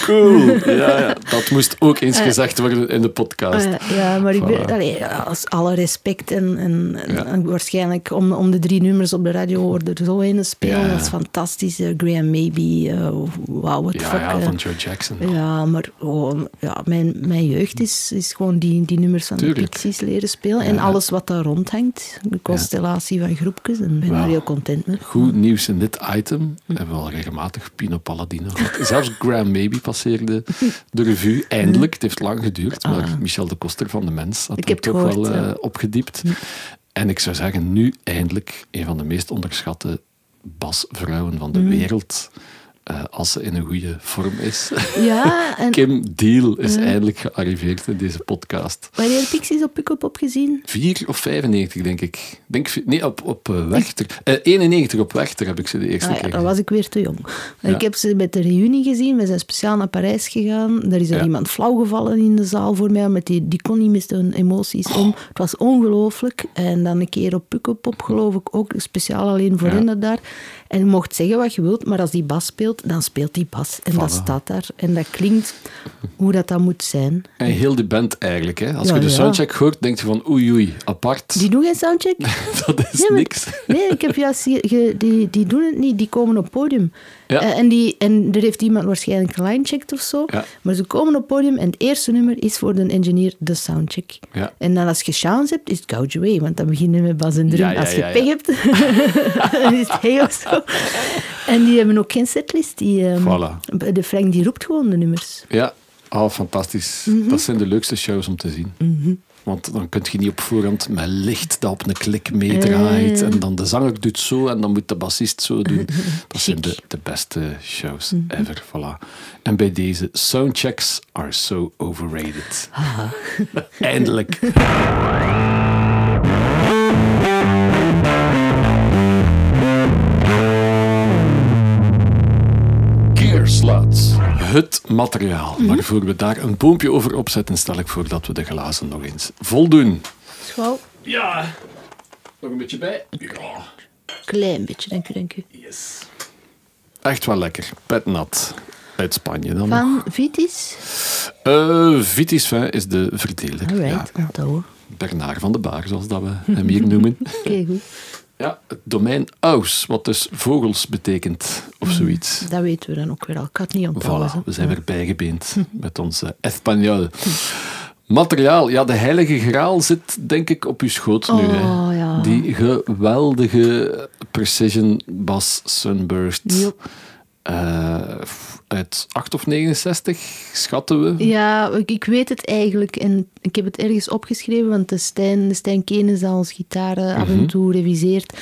Cool. Ja, ja. Dat moest ook eens gezegd worden in de podcast. Eh, ja, maar ik ben, Voilà. allee, als alle respect en, en, en- Ja. en waarschijnlijk om, om de drie nummers op de radio hoorde er zo in spelen. Ja. Dat is fantastisch. eh, Graham Maybe, eh wow, what fuck. ja, eh. van Joe Jackson. Ja, maar gewoon, ja, mijn, mijn jeugd is, is gewoon die, die nummers van Tuurlijk. de Pixies leren spelen. En alles wat daar rondhangt. De constellatie van groepjes. En ben daar heel content mee. Goed nieuws in dit item. We hebben al regelmatig Pino Palladino. *laughs* Zelfs Graham Maybe passeerde de revue. Eindelijk. Het heeft lang geduurd, maar Michel de Koster van de Mens had Ah. Ik heb het toch wel gehoord, eh, opgediept. En ik zou zeggen, nu eindelijk een van de meest onderschatte basvrouwen van de Mm. wereld. Eh, als ze in een goede vorm is. *laughs* Ja, en Kim Deal is eindelijk gearriveerd in deze podcast. wanneer heb Pixies op Pukkelpop gezien? 4 of 95, denk ik. denk, nee, op, op eh, Wechter. Eh, 91 op Wechter heb ik ze de eerste Ah, ja, keer dan was ik weer te jong. Ja. Ik heb ze met de reunie gezien. We zijn speciaal naar Parijs gegaan. Daar is er Ja. iemand flauw gevallen in de zaal voor mij. Met die, die kon niet met hun emoties om. Het was ongelooflijk. En dan een keer op Pukkelpop, geloof ik, ook speciaal alleen voor hen daar. En je mocht zeggen wat je wilt, maar als die bas speelt, dan speelt die bas. En dat staat daar. En dat klinkt hoe dat, dat moet zijn. En heel de band eigenlijk. Hè. Als Ja, je de soundcheck hoort, denk je van oei oei, apart. Die doen geen soundcheck? *laughs* dat is maar- niks. Nee, ik heb juist die, die doen het niet. Die komen op podium. Ja. Eh, en, die, en er heeft iemand waarschijnlijk een line checked of zo. Ja. Maar ze komen op podium en het eerste nummer is voor de engineer de soundcheck. Ja. En dan als je chance hebt, is het gouge. Want dan beginnen we met bas en drum. Ja, ja, als je pech hebt, *laughs* dan is het hey of zo. En die hebben ook geen setlist. Die, ehm, Voilà. De Frank die roept gewoon de nummers. Ja, oh, fantastisch. Mhm. Dat zijn de leukste shows om te zien. Want dan kun je niet op voorhand met licht dat op een klik meedraait. Eh. En dan de zanger doet zo en dan moet de bassist zo doen. *laughs* Dat zijn de, de beste shows Mhm. ever. Voilà. En bij deze, soundchecks are so overrated. *laughs* *laughs* Eindelijk. Gearsluits. Het materiaal. Mhm. Maar voor we daar een boompje over opzetten, stel ik voor dat we de glazen nog eens voldoen. Schouw. Ja. Nog een beetje bij. Ja. Klein beetje, dank u, dank u. Yes. Echt wel lekker. Petnat. Uit Spanje dan. Van Vitis. Eh Vitis Vin is de verdeler. Alright, Ja. onthouden. Bernard van de Baar, zoals dat we hem hier noemen. *laughs* Oké, goed. Ja, het domein aus, wat dus vogels betekent, of zoiets. Dat weten we dan ook weer al. Ik had niet onthouden. Voilà, we zijn weer bijgebeend met onze Espanol. Materiaal, ja, de heilige graal zit denk ik op uw schoot nu. hè. Oh, ja. Die geweldige precision bass sunburst. Yep. Eh, uit 8 of 69, schatten we. Ja, ik, weet het eigenlijk. En ik heb het ergens opgeschreven, want de Stijn, de Stijn Kenes, dat ons gitaar af Mhm. en toe reviseert,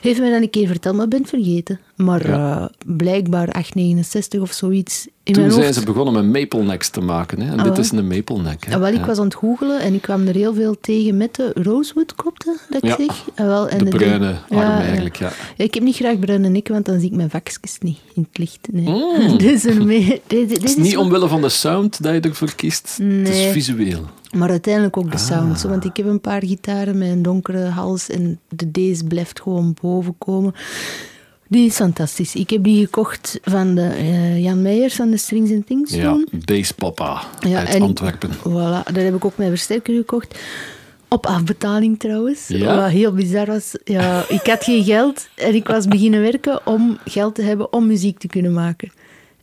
heeft mij dan een keer verteld, maar ik ben het vergeten. Maar Ja. eh, blijkbaar 869 of zoiets. In Toen zijn hoofd. ze begonnen met maple necks te maken. Hè. En Ah, dit wel. is een maple neck. Hè. Ah, wel, ik Ja. was aan het googelen en ik kwam er heel veel tegen met de rosewood, klopt dat, ik Ja, zeg? Ah, wel, en de bruine arm eigenlijk, ja. Ja, ik heb niet graag bruine nek, want dan zie ik mijn vakjes niet in het licht. Nee. Mm. *laughs* dus ermee, *laughs* Het is niet omwille van de sound dat je ervoor kiest. Het is visueel. Maar uiteindelijk ook de sound. Ah. Zo, want ik heb een paar gitaren met een donkere hals en de deze blijft gewoon boven komen. Die is fantastisch. Ik heb die gekocht van de, eh, Jan Meijers van de Strings and Things Ja. Bass Papa Ja, uit en- Antwerpen. Voilà, daar heb ik ook mijn versterker gekocht. Op afbetaling trouwens. Ja? Wat heel bizar was. Ja, ik had geen geld en ik was beginnen werken om geld te hebben om muziek te kunnen maken.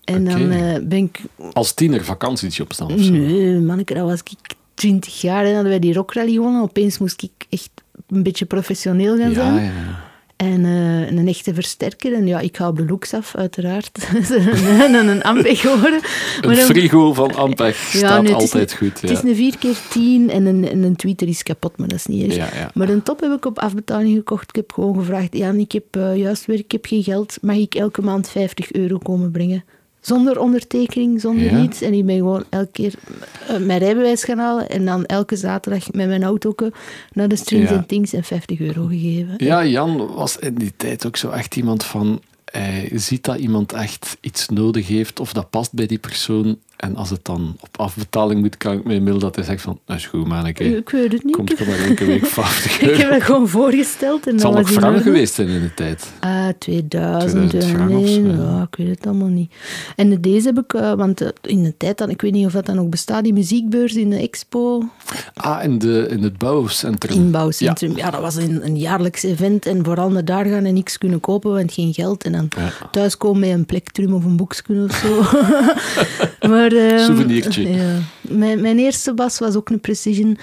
En dan eh, ben ik Als tiener vakantietje op staan of zo. Nee, manneke, dat was ik 20 jaar en hadden wij die rockrally gewonnen. Opeens moest ik echt een beetje professioneel gaan Ja, zijn. ja, ja. En eh, een echte versterker. En ja, ik ga op de looks af, uiteraard. *laughs* en een, Ampeg horen. Een frigo van Ampeg staat nee, altijd een- goed. Ja. Het is een 4x10 en een, en een tweeter is kapot, maar dat is niet erg. Ja. Maar een top heb ik op afbetaling gekocht. Ik heb gewoon gevraagd, ja, ik heb eh, juist werk, ik heb geen geld. Mag ik elke maand 50 euro komen brengen? Zonder ondertekening, zonder Ja. iets. En ik ben gewoon elke keer eh, mijn rijbewijs gaan halen. En dan elke zaterdag met mijn auto naar de Strings Ja. and Things en 50 euro gegeven. Ja, Jan was in die tijd ook zo echt iemand van... Hij ziet dat iemand echt iets nodig heeft of dat past bij die persoon. En als het dan op afbetaling moet, kan ik mij mail dat hij zegt van... Dat is goed, man. Ik weet het niet. Komt er maar elke week 50 *laughs* Ik heb het gewoon voorgesteld. En Het zal nog die frank geweest zijn in de tijd. Ah, 2000, 2000 frank of 2001, zo, ja. ik weet het allemaal niet. En de- deze heb ik, eh, want eh, in de tijd dan, ik weet niet of dat dan nog bestaat, die muziekbeurs in de expo, Ah, in, de, in het bouwcentrum. inbouwcentrum. Ja. dat was een, een jaarlijks event en vooral naar daar gaan en niks kunnen kopen, want geen geld. En dan Ja. thuiskomen met een plektrum of een boekje of zo. *laughs* *laughs* maar, ehm, Souvenirtje. Ja. Mijn, mijn eerste bas was ook een Precision.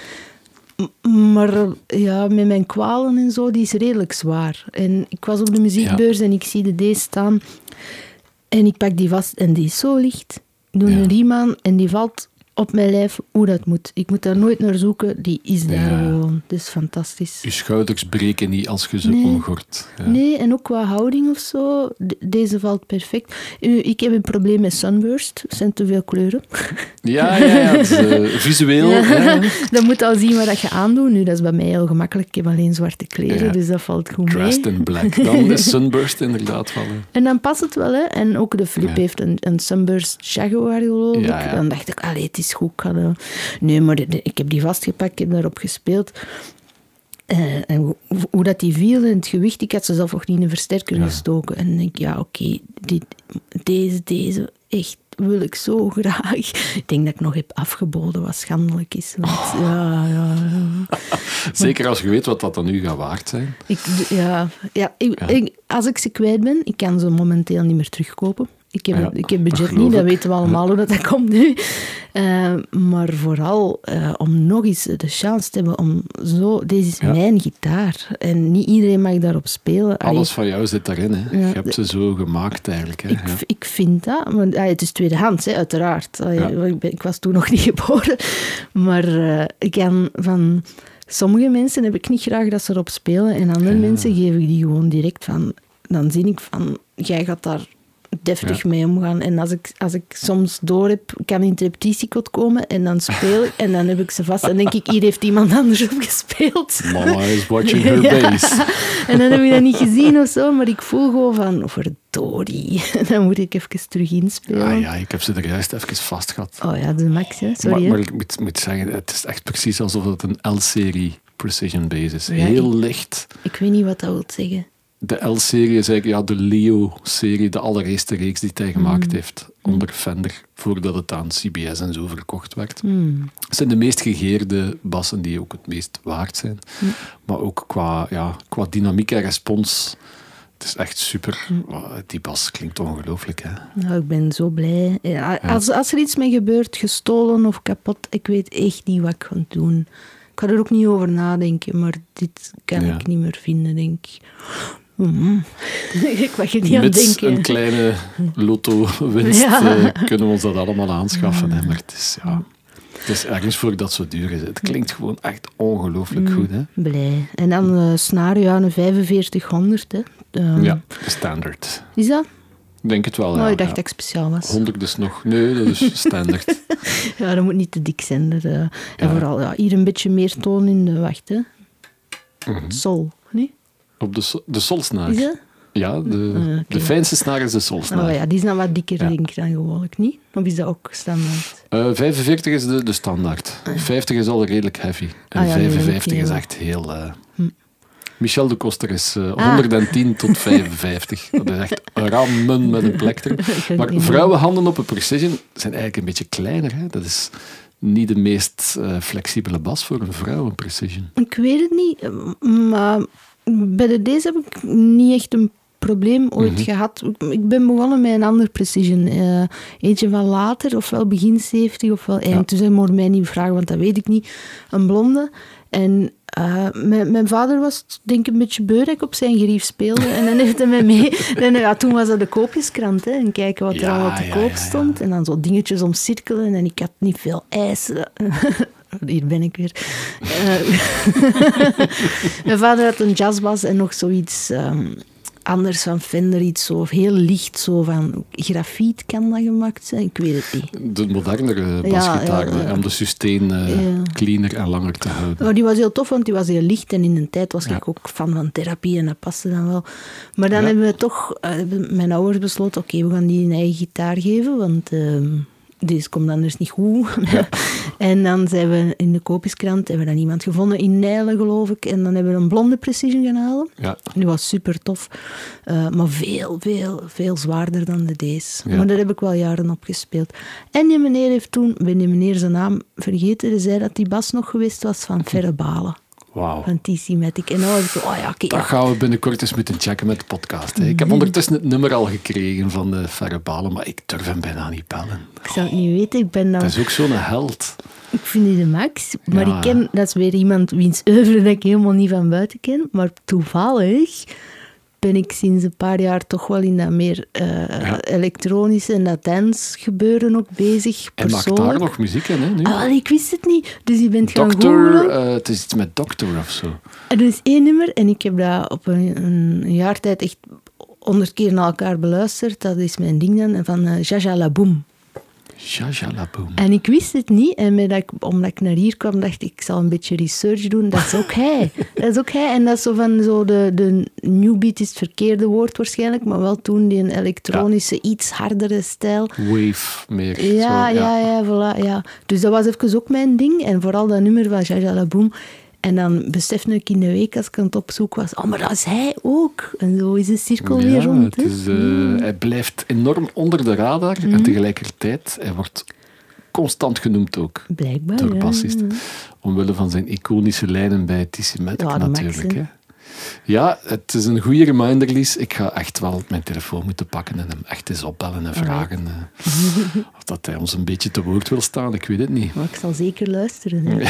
Maar eh, ja, met mijn kwalen en zo, die is redelijk zwaar. En ik was op de muziekbeurs en ik zie de D staan. En ik pak die vast en die is zo licht. Ik doe Ja. een riem aan en die valt op mijn lijf hoe dat moet. Ik moet daar nooit naar zoeken, die is daar Ja. gewoon. Dat is fantastisch. Je schouders breken niet als je ze Nee. omgort. Ja. Nee, en ook qua houding of zo, de- deze valt perfect. Ik heb een probleem met sunburst, er zijn te veel kleuren. Ja, ja, ja. Het eh, *laughs* visueel. Ja. *laughs* Dan moet je al zien wat dat je aandoet. Nu, dat is bij mij heel gemakkelijk. Ik heb alleen zwarte kleren, dus dat valt goed Dressed mee. in black. Dan is *laughs* sunburst inderdaad hè. En dan past het wel, hè. En ook de Flip heeft een, een sunburst Jaguar, geloof ik. Dan dacht ik, allee, het is goed. ik dat- Nee, maar ik heb die vastgepakt, ik heb daarop gespeeld. Eh, en hoe, dat die viel en het gewicht, ik had ze zelf nog niet in een versterker Ja. gestoken. En ik denk, ja, oké, dit, deze, deze, echt wil ik zo graag. Ik denk dat ik nog heb afgeboden, wat schandelijk is. Want, ja, ja, ja. *laughs* Zeker als je weet wat dat dan nu gaat waard zijn. Ik, ja, ja, ik, Ja. ik- als ik ze kwijt ben, ik kan ze momenteel niet meer terugkopen. Ik heb, Ja, ik heb budget niet, dat weten we allemaal hoe dat, dat komt nu. Eh, maar vooral eh, om nog eens de chance te hebben om zo... Deze is Ja. mijn gitaar en niet iedereen mag daarop spelen. Allee, Alles van jou zit daarin. Hè. Ja, je hebt ze zo gemaakt eigenlijk. Hè. ik, ik vind dat, ah, het is tweedehands, hè, uiteraard. Ah, ik, ben- ik was toen nog *laughs* niet geboren. Maar eh, ik kan van sommige mensen heb ik niet graag dat ze erop spelen. En andere mensen geef ik die gewoon direct van. Dan zie ik van, jij gaat daar deftig Ja. mee omgaan. En als ik, als ik soms door heb, kan in het komen en dan speel ik en dan heb ik ze vast. En denk ik, hier heeft iemand anders op gespeeld. Mama is watching *laughs* her Ja. bass. En dan heb ik dat niet gezien of zo, maar ik voel gewoon van, verdorie. *laughs* Dan moet ik even terug inspelen. Ah ja, ik heb ze er juist even vast gehad. Oh ja, de max, hè. Sorry. maar ik moet, moet zeggen, het is echt precies alsof het een L-serie precision bass is. Ja, Heel ik- licht. Ik weet niet wat dat wil zeggen. De L-serie is eigenlijk ja, de Leo-serie, de allereerste reeks die hij gemaakt Mm. heeft onder Fender, voordat het aan CBS en zo verkocht werd. Hmm. Het zijn de meest gegeerde bassen die ook het meest waard zijn. Hm. Maar ook qua, ja, qua dynamiek en respons. Het is echt super. Die bas klinkt ongelooflijk. Hè? Nou, ik ben zo blij. Ja, als, als er iets mee gebeurt, gestolen of kapot, ik weet echt niet wat ik ga doen. Ik ga er ook niet over nadenken, maar dit kan Ja. ik niet meer vinden, denk ik. Mm. *laughs* ik mag er niet aan Met denken. een kleine lotto-winst *laughs* Ja. eh, kunnen we ons dat allemaal aanschaffen. Hè? Maar het is, ja, het is ergens voor dat zo duur is. Het klinkt gewoon echt ongelooflijk Mm. goed. Hè? Blij. En dan eh snaar, ja, een 4500. Hè. Ehm, Ja, de standaard. Is dat? Ik denk het wel. Oh, ja, ik dacht ja. dat ik speciaal was. 100 is nog... Nee, dat is *laughs* standaard. Ja, dat moet niet te dik zijn. Eh, En vooral ja, hier een beetje meer toon in de wacht. Hè. Mhm. Sol? Op de, de solsnaar. Ja, de, Ah, de fijnste snaar is de solsnaar. Oh ja, die is dan wat dikker, Ja. denk ik, dan gewoonlijk, niet? Of is dat ook standaard? Eh, 45 is de, de standaard. 50 is al redelijk heavy. En Ah ja, nee, dat 55 weet ik is echt heel... eh, Hm. Michel de Koster is eh, Ah. 110 tot 55. Dat is echt rammen met een plechter. *laughs* Ik Maar vrouwenhanden op een precision zijn eigenlijk een beetje kleiner. Hè? Dat is niet de meest eh, flexibele bas voor een vrouw, een precision. Ik weet het niet, eh, maar bij de deze heb ik niet echt een probleem ooit Mhm. gehad. Ik ben begonnen met een ander precision. eh, eentje van later, ofwel begin 70 ofwel eind. Ja. Dus hij moet mij niet vragen, want dat weet ik niet. Een blonde. En eh, mijn, mijn vader was denk ik een beetje beu dat ik op zijn gerief speelde. En dan heeft hij mij mee... *laughs* En, ja, toen was dat de koopjeskrant. Hè, en kijken wat er Ja, allemaal te ja, koop stond. En dan zo dingetjes omcirkelen. En ik had niet veel eisen. *laughs* Hier ben ik weer. Eh, *laughs* mijn vader had een jazzbas en nog zoiets ehm, anders van Fender. Iets zo heel licht, zo van grafiet kan dat gemaakt zijn. Ik weet het niet. De modernere basgitaar, ja, ja. om de sustain Ja. cleaner en langer te houden. Maar die was heel tof, want die was heel licht. En in een tijd was ik ook fan van therapie en dat paste dan wel. Maar dan hebben we toch, eh, mijn ouders besloten, oké, we gaan die een eigen gitaar geven, want ehm, deze komt anders niet goed. *laughs* en dan zijn we in de koopjeskrant, hebben we dan iemand gevonden in Nijlen, geloof ik. En dan hebben we een blonde Precision gaan halen. Ja, Die was super tof, eh, maar veel, veel, veel zwaarder dan de deze. Ja. Maar daar heb ik wel jaren op gespeeld. En die meneer heeft toen, ben die meneer zijn naam vergeten, zei dat die bas nog geweest was van *laughs* Verre Balen, wauw. van TC Matic. En dan was ik zo, oh ja, oké. Dat gaan we binnenkort eens moeten checken met de podcast. Hè. Ik heb ondertussen het nummer al gekregen van de Ferre Balen, maar ik durf hem bijna niet bellen. ik zou het niet weten, ik ben dan, Dat is ook zo'n held. ik vind die de max. Maar Ja. ik ken, dat is weer iemand wiens oeuvre dat ik helemaal niet van buiten ken. Maar toevallig ben ik sinds een paar jaar toch wel in dat meer eh, Ja. elektronische en dat dance gebeuren ook bezig, En maakt daar nog muziek in, hè, nu? Ah, wel, ik wist het niet. Dus je bent gaan Doctor, googlen. eh, het is iets met Doctor of zo. Er is één nummer en ik heb dat op een, een jaar tijd echt honderd keer naar elkaar beluisterd. Dat is mijn ding dan, van eh, Jaja La Boom. Jaja La Boom. En ik wist het niet. En met dat ik, omdat ik naar hier kwam, dacht ik, ik zal een beetje research doen. Dat is ook hij. *laughs* Dat is ook hij. En dat is zo van zo de, de new beat is het verkeerde woord waarschijnlijk, maar wel toen die een elektronische, iets hardere stijl. Wave meer. Ja, zo, ja, ja, voilà, ja. Dus dat was even ook mijn ding. En vooral dat nummer van Jaja La Boom. En dan besefte ik in de week, als ik aan het opzoeken was, oh, maar dat is hij ook. En zo is de cirkel Ja, weer rond. het eh, Hij blijft enorm onder de radar en tegelijkertijd, hij wordt constant genoemd ook Blijkbaar, door ja. bassist. Omwille van zijn iconische lijnen bij Ja, Max, natuurlijk. hè. Ja, het is een goede reminder, Lies. Ik ga echt wel mijn telefoon moeten pakken en hem echt eens opbellen en vragen eh, of dat hij ons een beetje te woord wil staan. Ik weet het niet. Maar ik zal zeker luisteren. hè. *laughs*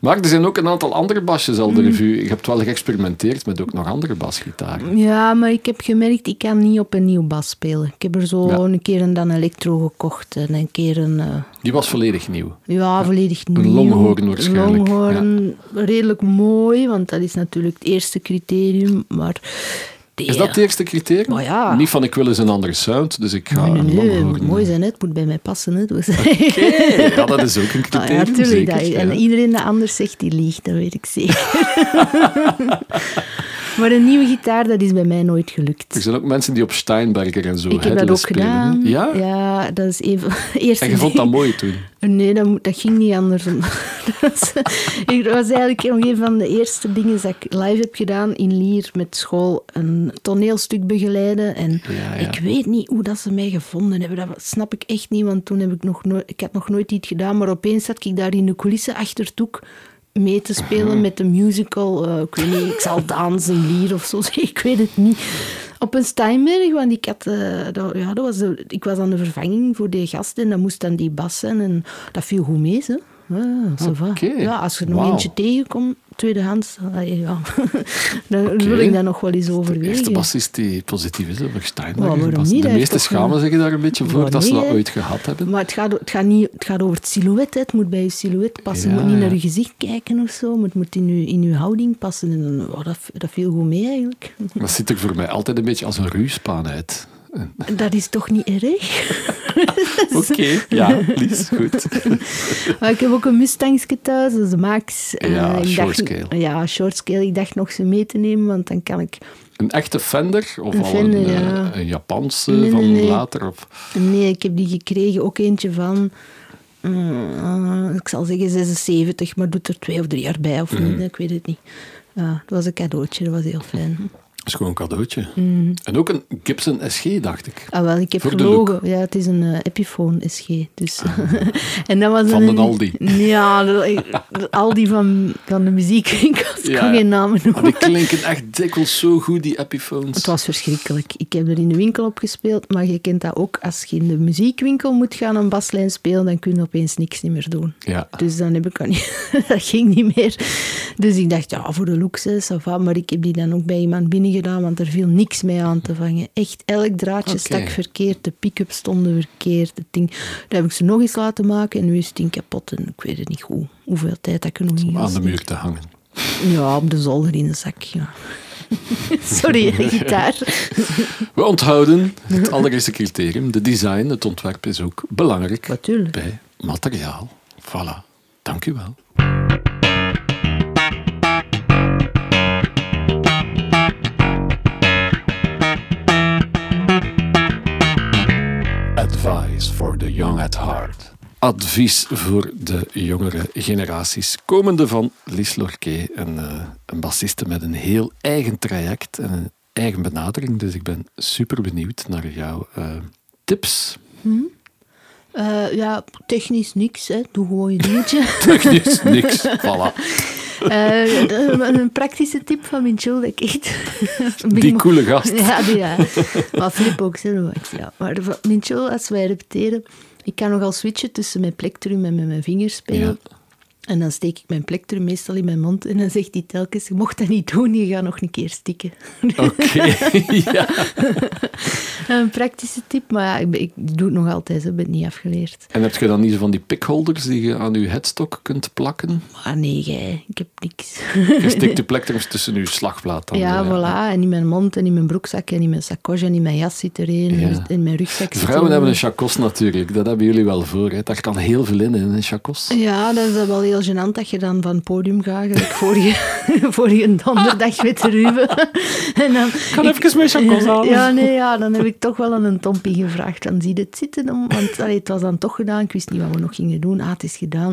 Maar er zijn ook een aantal andere basjes al de Mhm. revue. Je hebt wel geëxperimenteerd met ook nog andere basgitaren. Ja, maar ik heb gemerkt, ik kan niet op een nieuw bas spelen. Ik heb er zo Ja. een keer een Dan Electro gekocht en een keer een... eh, Die was volledig nieuw. Ja, volledig nieuw. Longhorn waarschijnlijk, Longhorn, redelijk mooi, want dat is natuurlijk het eerste criterium. Maar de- Is dat het eerste criterium? Ja. Niet van ik wil eens een andere sound, dus ik ga Nee, nee, mooi zijn, het moet bij mij passen. Hè. Dus. Oké, *laughs* ja, dat is ook een Ah, criterium. ja, zeker, dat- ja. En iedereen dat anders zegt, die liegt, dat weet ik zeker. *laughs* maar een nieuwe gitaar, dat is bij mij nooit gelukt. Er zijn ook mensen die op Steinberger en zo Ik heb dat ook spelen, gedaan. Ja? Ja, dat is even... *laughs* Eerst En je vond dat mooi toen? Nee, dat, dat ging niet anders. *laughs* dat was, ik- dat was eigenlijk nog een van de eerste dingen dat ik live heb gedaan in Lier met school. Een toneelstuk begeleiden. En Ja, ja. ik weet niet hoe dat ze mij gevonden hebben. Dat snap ik echt niet, want toen heb ik nog nooit... Ik had nog nooit iets gedaan, maar opeens zat ik daar in de coulissen achter het doek mee te spelen met de musical. eh, ik weet niet, ik zal dansen Lier of zo. *laughs* Ik weet het niet. Op een Steinberg, want ik, had, eh, dat, ja, dat was de- ik was aan de vervanging voor die gasten en dat moest dan die bas zijn. En dat viel goed mee, hè. Oké. ja, als er nog eentje tegenkomt, tweedehands, ja. *laughs* dan wil ik daar nog wel eens De overwegen. eerste bassist die positief is over. Ja, Bas- niet? De meeste schamen zich daar een beetje voor dat ze dat ooit gehad hebben. Maar het gaat, het, gaat niet, het gaat over het silhouet. Het moet bij je silhouet passen. Je moet niet naar je gezicht kijken of zo. Maar het moet in je, in je houding passen. En dan, oh, dat, dat viel goed mee eigenlijk. Dat ziet er voor mij altijd een beetje als een ruwspaan uit. *laughs* Dat is toch niet erg? *laughs* Oké, ja, Lies, goed. *laughs* Maar ik heb ook een Mustangske thuis, dat is de Max. Eh, Ja, ik short dacht- scale. Ja, short scale. Ik dacht nog ze mee te nemen, want dan kan ik... Een echte Fender? Of Een al Fender, een, eh, ja. een Japanse Nee, van nee. later? Of... Nee, ik heb die gekregen. Ook eentje van... mm, ik zal zeggen 76, maar doet er twee of drie jaar bij of Mhm. niet. Ik weet het niet. Ja, dat was een cadeautje, dat was heel fijn. Dat is gewoon een cadeautje. Mhm. En ook een Gibson SG, dacht ik. Ah, wel, ik heb Voor gelogen. Ja, het is een eh, Epiphone SG. Dus. *laughs* en dat was Ah. Van een, de Aldi. Ja, de, de Aldi van, van de muziekwinkels. *laughs* Ik Ja. kan geen namen Maar noemen. die klinken echt dikwijls zo goed, die Epiphones. Het was verschrikkelijk. Ik heb er in de winkel op gespeeld, maar je kent dat ook. Als je in de muziekwinkel moet gaan een baslijn spelen, dan kun je opeens niks niet meer doen. Ja. Dus dan heb ik dat niet... *laughs* dat ging niet meer. Dus ik dacht, ja, voor de looks, hè, va. Maar ik heb die dan ook bij iemand binnengedaan, want er viel niks mee aan te vangen. Echt, elk draadje stak verkeerd, de pick-up stonden verkeerd. Het ding. Dat heb ik ze nog eens laten maken en nu is het ding kapot. En ik weet het niet goed hoeveel tijd dat ik er nog Om aan de muur te hangen. Ja, op de zolder in een zak, ja. *laughs* Sorry, de *laughs* gitaar. We onthouden het allereerste criterium. De design, het ontwerp is ook belangrijk Natuurlijk. bij materiaal. Voilà. Dank u wel. Advice for the young at heart. Advies voor de jongere generaties. Komende van Lies Lorquet, een, eh, een bassiste met een heel eigen traject en een eigen benadering. Dus ik ben super benieuwd naar jouw eh, tips. Eh, ja, technisch niks, hè. Doe gewoon je dingetje. *laughs* Technisch niks. *laughs* Voilà. Eh, een praktische tip van Minchul, dat ik echt... *laughs* Die coole gast. Ja, die, ja. Maar Flip ook, hè, Max, ja. Maar Minchul, als wij repeteren... Ik kan nogal switchen tussen mijn plektrum en met mijn vingers spelen. En dan steek ik mijn plektrum meestal in mijn mond. En dan zegt hij telkens, je mocht dat niet doen, je gaat nog een keer stikken. *laughs* Oké. ja. *laughs* Een praktische tip, maar ja, ik, ik doe het nog altijd, ik ben het niet afgeleerd. En heb je dan niet zo van die pickholders die je aan je headstock kunt plakken? Maar nee, ik heb niks. *laughs* Je stikt de plektrums tussen je slagplaat. Dan, Ja, voilà. En in mijn mond en in mijn broekzak en in mijn sacoche en in mijn jas zit er een. Ja. En in mijn rugzak zit Vrouwen hebben een. een chacos natuurlijk. Dat hebben jullie wel voor. Hè. Daar kan heel veel in, in een chacos. Ja, dat is wel heel gênant dat je dan van het podium gaat. Vorige, vorige *laughs* donderdag met Ruben. *laughs* en dan, kan even mijn chacos *laughs* halen. Ja, nee, ja, dan heb ik toch wel aan een tompie gevraagd. Dan zie je het zitten. Om, want allee, het was dan toch gedaan. Ik wist niet wat we nog gingen doen. Ah, het is gedaan.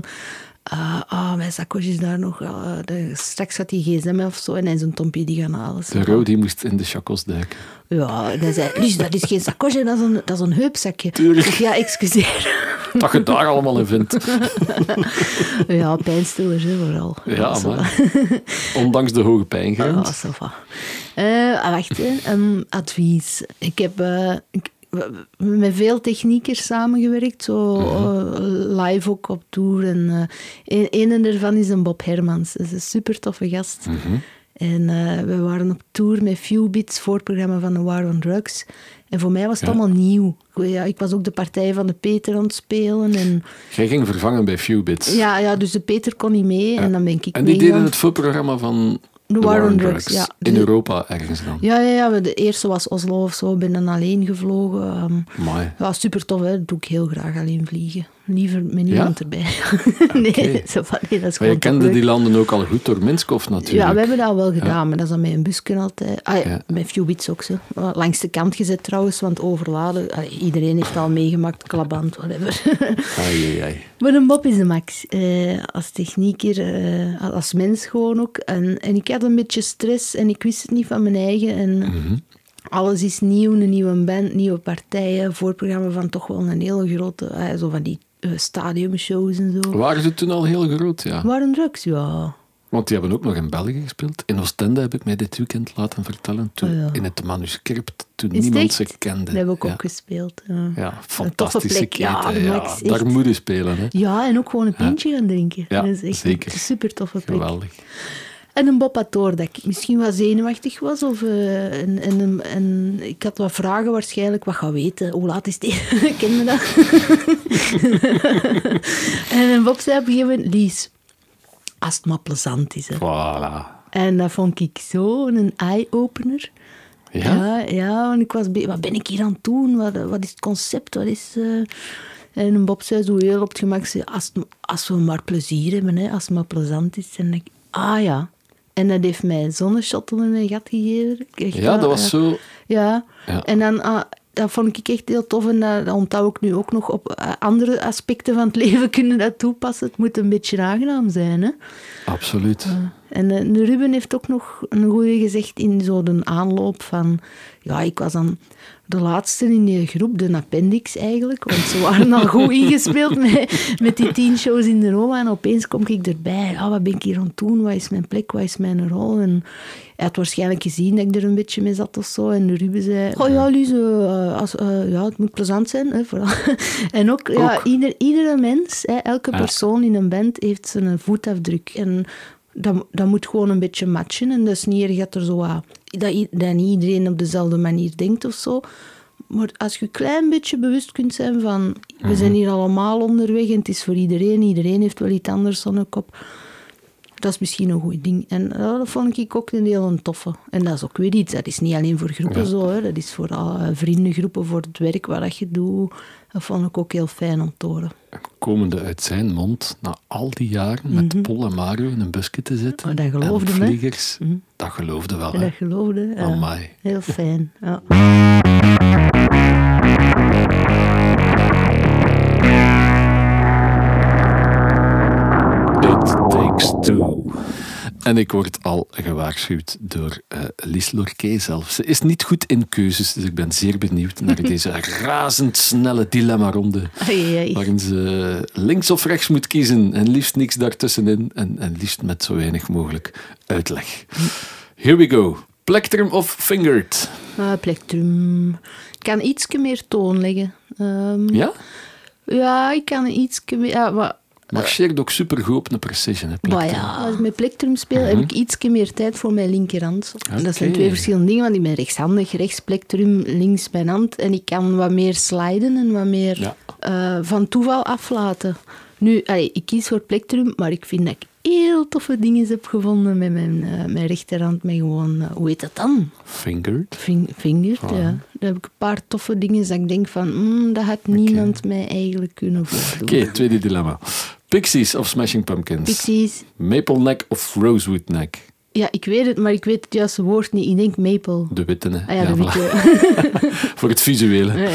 Ah, ah, mijn zakkoos is daar nog. ah, de- straks gaat die gsm of zo en hij zijn tompje die gaan halen. De Ro die moest in de chacos duiken. Ja, en hij zei, dat is geen zakkoosje, dat is een, dat is een heupzakje. Tuurlijk. Ik zeg, ja, excuseer. *laughs* Dat je daar allemaal in vindt. *laughs* ja, pijnstillers, hè, vooral. Ja, zo. maar *laughs* ondanks de hoge Ja, pijngrens. ça va. Eh, ah, wacht, een advies. Ik heb eh, ik- met veel techniekers samengewerkt, zo Mhm. eh, live ook op tour. En eh, een, een daarvan is een Bob Hermans. Dat is een super toffe gast. Mhm. En we waren op tour met Few Bits, voorprogramma van The War on Drugs. En voor mij was het Ja. allemaal nieuw. Ik- Ja, ik was ook de partij van de Peter aan het spelen. En, Jij ging vervangen bij Fewbits. ja, ja, dus de Peter kon niet mee. En dan ben ik En die deden het voorprogramma van The War on Drugs, ja. In De- Europa ergens dan. Ja, ja, ja. De eerste was Oslo of zo. Ik ben dan alleen gevlogen. ehm, Mooi. ja, super tof, hè. Dat doe ik heel graag alleen vliegen. Liever met niemand erbij. *laughs* nee, zo van, nee, dat is Maar je kende die landen ook al goed door Minskov natuurlijk. Ja, we hebben dat wel gedaan, maar dat is dan met een busje altijd. Ah, ja. Met Fewbits ook zo. Langs de kant gezet trouwens, want overladen. iedereen heeft al meegemaakt, klaband, whatever. *laughs* Ai, ai, ai. Maar een Bob is de max. Eh, als technieker, eh, als mens gewoon ook. En, en ik had een beetje stress en ik wist het niet van mijn eigen. En Mhm. alles is nieuw, een nieuwe band, nieuwe partijen. Voorprogramma van toch wel een hele grote, eh, zo van die stadiumshows en zo. Waren ze toen al heel groot, ja. Waren drugs, ja. Want die hebben ook nog in België gespeeld. In Oostende heb ik mij dit weekend laten vertellen. Toen, Oh ja. In het manuscript, toen Is niemand ze kende. Dat hebben we ook ja. opgespeeld. Ja. Fantastische keten. Ja, daar moet je spelen. Hè. Ja, en ook gewoon een pintje gaan drinken. Ja, dat is echt zeker. een super toffe plek. Geweldig. En een door dat ik misschien wat zenuwachtig was. Of, eh, en, en, en ik had wat vragen waarschijnlijk, wat gaan weten. Hoe laat is die? *laughs* Ken je dat? *laughs* en een Bob zei op een gegeven moment, Lies, als het maar plezant is. Hè. Voilà. En dat vond ik zo een eye-opener. Ja? Ja, ja, want ik was... Wat ben ik hier aan het doen? Wat, wat is het concept? Wat is... eh, En Bob zei zo heel op het gemak, als we maar plezier hebben, hè, als het maar plezant is. En ik, ah ja. En dat heeft mij zo'n shot onder mijn gat gegeven. Echt, Ja, dat was zo... Ja. Ja. En dan... ah, dat vond ik echt heel tof en dat, dat onthoud ik nu ook nog op eh, andere aspecten van het *laughs* leven kunnen dat toepassen. Het moet een beetje aangenaam zijn, hè. Absoluut. En eh, Ruben heeft ook nog een goeie gezegd in zo'n aanloop van... Ja, ik was dan de laatste in die groep, de appendix eigenlijk. Want ze waren al goed *laughs* ingespeeld met, met die tien shows in de Roma. En opeens kom ik erbij. Ah, wat ben ik hier aan het doen? Wat is mijn plek? Wat is mijn rol? En hij had waarschijnlijk gezien dat ik er een beetje mee zat of zo. En de Ruben zei... Oh ja, Lise, eh, als, eh, ja, het moet plezant zijn. Hè, vooral. *laughs* en ook, ja, ieder, iedere mens, hè, elke persoon in een band heeft zijn voetafdruk. En dat, dat moet gewoon een beetje matchen. En dat is niet erg dat er zo wat- dat, dat niet iedereen op dezelfde manier denkt of zo. Maar als je een klein beetje bewust kunt zijn van... We zijn hier allemaal onderweg en het is voor iedereen. Iedereen heeft wel iets anders aan de kop. Dat is misschien een goed ding. En eh, dat vond ik ook een heel toffe. En dat is ook weer iets. Dat is niet alleen voor groepen Ja. zo. Hè. Dat is voor alle vriendengroepen, voor het werk wat dat je doet. Dat vond ik ook heel fijn om te horen. Komende uit zijn mond, na al die jaren, met Paul en Mario in een busje te zitten. Oh, dat geloofde en vliegers. Dat geloofde wel, hè. dat geloofde. ja. Heel fijn. Ja. En ik word al gewaarschuwd door eh Lies Lorquet zelf. Ze is niet goed in keuzes, dus ik ben zeer benieuwd naar *laughs* deze razendsnelle dilemma-ronde. Waarin ze links of rechts moet kiezen en liefst niks daartussenin. En, en liefst met zo weinig mogelijk uitleg. Here we go. Plectrum of fingered? Ah, plektrum. Ik kan iets meer toon leggen. Ehm, Ja? ja, ik kan iets meer... Ja, maar, Marcheert ook supergoed op een precision, hè, maar plectrum. ja, als ik met plektrum speel, heb ik iets meer tijd voor mijn linkerhand. Dat zijn twee verschillende dingen, want ik ben rechtshandig. Rechts plektrum, links mijn hand. En ik kan wat meer sliden en wat meer Ja. eh, van toeval aflaten. Nu, allee, ik kies voor plektrum, maar ik vind dat ik heel toffe dingen heb gevonden met mijn, eh, mijn rechterhand. Met gewoon, eh, hoe heet dat dan? Fingered? Ving, Ah. ja. Daar heb ik een paar toffe dingen dat ik denk van, mm, dat had niemand mij eigenlijk kunnen voordoen. Oké, tweede dilemma. Pixies of Smashing Pumpkins? Pixies. Maple Neck of Rosewood Neck? Ja, ik weet het, maar ik weet het juiste woord niet. Ik denk maple. De witte, hè? Ah ja, de voilà. witte. *laughs* Voor het visuele.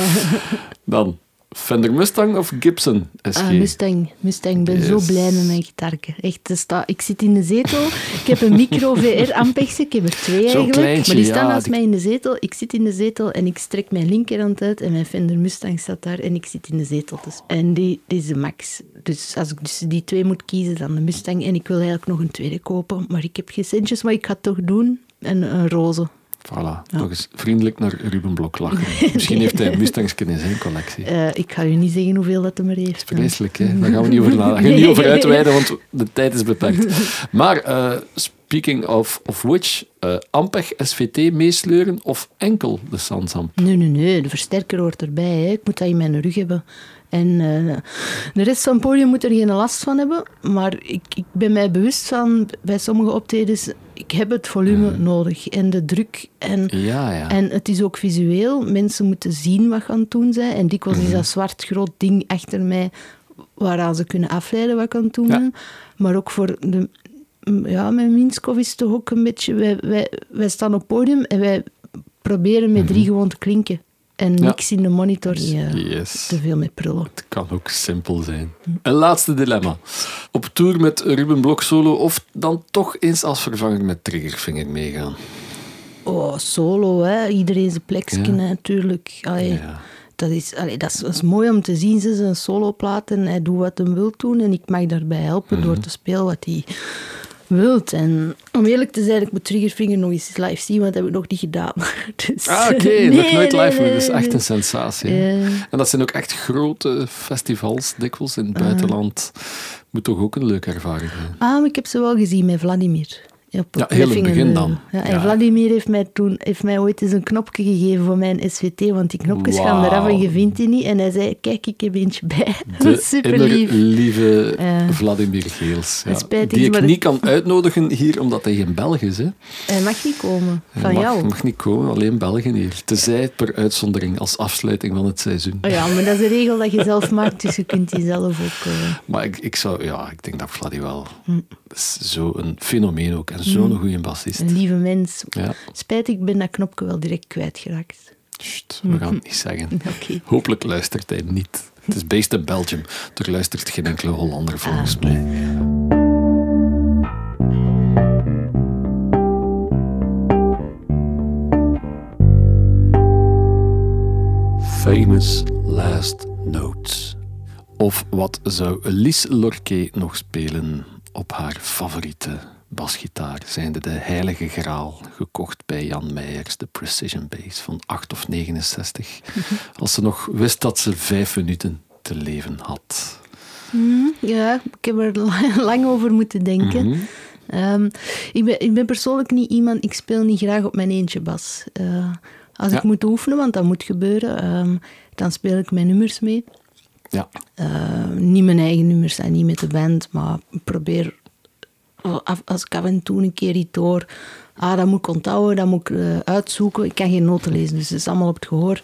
Dan Fender Mustang of Gibson SG? Ah, Mustang. Mustang. Ik ben zo blij met mijn gitarke. Echt, sta, ik zit in de zetel. Ik heb een micro *laughs* VR Ampexje. Ik heb er twee eigenlijk. Kleintje, maar die staan ja, naast die- mij in de zetel. Ik zit in de zetel en ik strek mijn linkerhand uit en mijn Fender Mustang staat daar en ik zit in de zetel. Dus. En die, die is de max. Dus als ik tussen die twee moet kiezen, dan de Mustang. En ik wil eigenlijk nog een tweede kopen, maar ik heb geen centjes, maar ik ga het toch doen. En een roze. Voilà, nog eens vriendelijk naar Ruben Blok lachen. *laughs* Misschien heeft hij Mustangs in zijn collectie. Eh, ik ga u niet zeggen hoeveel dat er maar heeft. Vreselijk, hè? daar gaan we niet over, gaan we niet over uitweiden, want de tijd is beperkt. *laughs* Maar, eh, speaking of, of which, eh, Ampeg SVT meesleuren of enkel de Sansamp? Nee, nee, nee. De versterker hoort erbij. Hè. Ik moet dat in mijn rug hebben. En de rest van het podium moet er geen last van hebben. Maar ik, ik ben mij bewust van, bij sommige optredens, ik heb het volume nodig. En de druk. En, Ja, ja. en het is ook visueel. Mensen moeten zien wat je aan het doen zijn. En dikwijls is dat zwart groot ding achter mij, waaraan ze kunnen afleiden wat ik aan doen Ja. Maar ook voor de... Ja, met Minskov is toch ook een beetje... Wij, wij, wij staan op podium en wij proberen met drie gewoon te klinken. En Ja. niks in de monitor. Yes. te veel met prullen. Het kan ook simpel zijn. Een laatste dilemma. Op tour met Ruben Blok solo of dan toch eens als vervanger met Triggerfinger meegaan? Oh, solo, hè. Iedereen zijn plekje, natuurlijk. Allee, Ja. dat, is, allee, dat, is, dat is mooi om te zien. Ze zijn soloplaat en hij doet wat hij wil doen. En ik mag daarbij helpen Mhm. door te spelen wat hij wilt. En om eerlijk te zijn, ik moet Triggerfinger nog eens live zien, want dat heb ik nog niet gedaan. *laughs* Dus, Ah, oké. nee, nog nooit live. nee, dat is echt een sensatie. En dat zijn ook echt grote festivals, dikwijls in het Ah. buitenland. Moet toch ook een leuke ervaring zijn. Ah, maar ik heb ze wel gezien met Vladimir. Op Ja, heel in het begin dan. Ja, en Ja. Vladimir heeft mij toen heeft mij ooit eens een knopje gegeven voor mijn SVT, want die knopjes gaan Wauw. eraf en je vindt die niet. En hij zei, kijk, ik heb eentje bij. *laughs* De super lief. lieve Ja. Vladimir Geels. Ja, die ik maar niet kan uitnodigen hier, omdat hij geen Belg is. Hè. Hij mag niet komen, Hij van mag, jou. mag niet komen, alleen Belgen hier. Tenzij per uitzondering, als afsluiting van het seizoen. Oh ja, maar dat is een regel dat je zelf maakt, dus je kunt die zelf ook... eh, Maar ik, ik zou, ja, ik denk dat Vladdy wel... Hm. Dat is zo'n fenomeen ook. En zo'n goede bassist. een lieve mens. Ja, Spijt, ik ben dat knopje wel direct kwijtgeraakt. Sst, we gaan het niet zeggen. *laughs* Hopelijk luistert hij niet. Het is based in Belgium. Er luistert geen enkele Hollander volgens Ah. mij. Famous Last Notes. Of wat zou Lies Lorquet nog spelen op haar favoriete basgitaar, zijnde de Heilige Graal, gekocht bij Jan Meijers, de Precision Bass van 8 of 69, *laughs* als ze nog wist dat ze vijf minuten te leven had. Ja, ik heb er *laughs* lang, over moeten denken. Mhm. Ehm, ik, ben, ik ben persoonlijk niet iemand, ik speel niet graag op mijn eentje bas. Eh, als Ja. ik moet oefenen, want dat moet gebeuren, ehm, dan speel ik mijn nummers mee. Ja, Eh, niet mijn eigen nummers en niet met de band, maar ik probeer, als ik af en toe een keer iets hoor, ah, dat moet ik onthouden, dat moet ik eh, uitzoeken. Ik kan geen noten lezen, dus het is allemaal op het gehoor.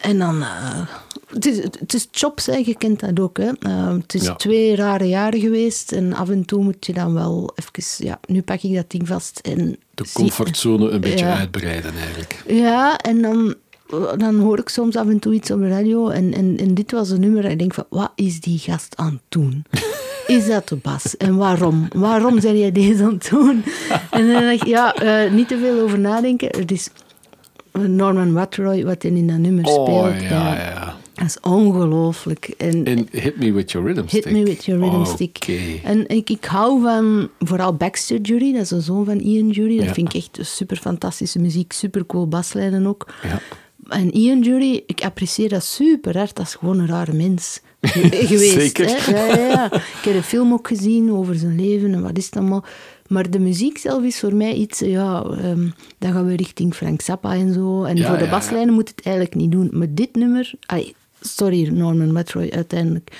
En dan, eh, het, is, het is chops, hè, je kent dat ook. Hè. Het is Ja. twee rare jaren geweest en af en toe moet je dan wel even, ja, nu pak ik dat ding vast en... de comfortzone een beetje uitbreiden eigenlijk. ja, en dan, dan hoor ik soms af en toe iets op de radio. En, en, en dit was een nummer. En ik denk van, wat is die gast aan het doen? *laughs* Is dat de bas? En waarom? Waarom zijn jij deze aan het doen? En dan dacht ik, ja, eh, niet te veel over nadenken. Het is Norman Watroy wat in dat nummer Oh, speelt. ja, ja. Dat is ongelooflijk. En, Hit Me With Your Rhythm Stick. Hit me with your rhythm stick. En ik, ik hou van vooral Baxter Jury, dat is een zoon van Ian Jury. Dat Ja. vind ik echt super fantastische muziek, super cool baslijnen ook. Ja. En Ian Jury, ik apprecieer dat super hard. Dat is gewoon een rare mens *laughs* ge- geweest. Zeker. Hè? Ja, ja, ja. Ik heb een film ook gezien over zijn leven en wat is het allemaal. Maar de muziek zelf is voor mij iets, ja, ehm, dan gaan we richting Frank Zappa en zo. En voor de baslijnen moet het eigenlijk niet doen. Maar dit nummer, sorry Norman Metroy, uiteindelijk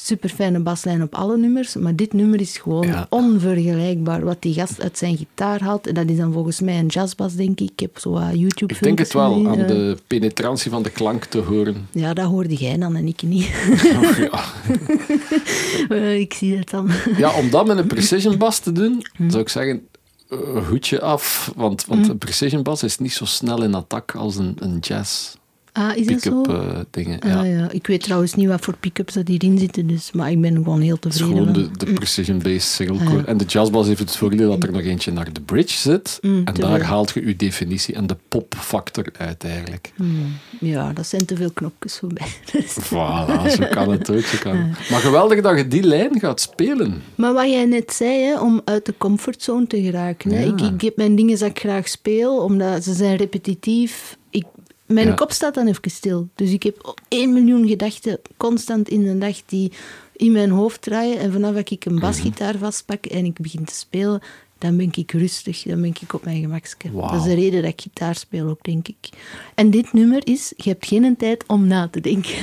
super fijne baslijn op alle nummers. Maar dit nummer is gewoon Ja. onvergelijkbaar. Wat die gast uit zijn gitaar haalt. En dat is dan volgens mij een jazzbas, denk ik. Ik heb zo wat YouTube Ik denk het wel, aan eh. de penetrantie van de klank te horen. Ja, dat hoorde jij dan en ik niet. Oh, *laughs* ja. *laughs* Eh, ik zie het dan. ja, om dat met een precision bas te doen, Hm. zou ik zeggen, eh, hoedje af. Want, want een precision bas is niet zo snel in attack als een, een jazz Ah, is dat zo? pick-up eh, dingen. Ah, ja. ja. Ik weet trouwens niet wat voor pick-ups dat hierin zitten, dus, maar ik ben gewoon heel Het is tevreden. gewoon de, de precision-based single Ah, ja. En de jazzbass heeft het voordeel dat er nog eentje naar de bridge zit. Mm, en daar haalt je je definitie en de popfactor uit eigenlijk. Ja, dat zijn te veel knopjes voor mij. *laughs* Dus- Voilà, zo kan het ook. Zo kan het. *laughs* Maar geweldig dat je die lijn gaat spelen. Maar wat jij net zei, hè, om uit de comfortzone te geraken. Hè. Ja. Ik, ik heb mijn dingen dat ik graag speel, omdat ze zijn repetitief. Ik, mijn Ja. kop staat dan even stil. Dus ik heb één miljoen gedachten constant in de dag die in mijn hoofd draaien. En vanaf dat ik een basgitaar vastpak en ik begin te spelen, dan ben ik rustig. Dan ben ik op mijn. Wauw. Dat is de reden dat ik gitaar speel ook, denk ik. En dit nummer is, je hebt geen tijd om na te denken.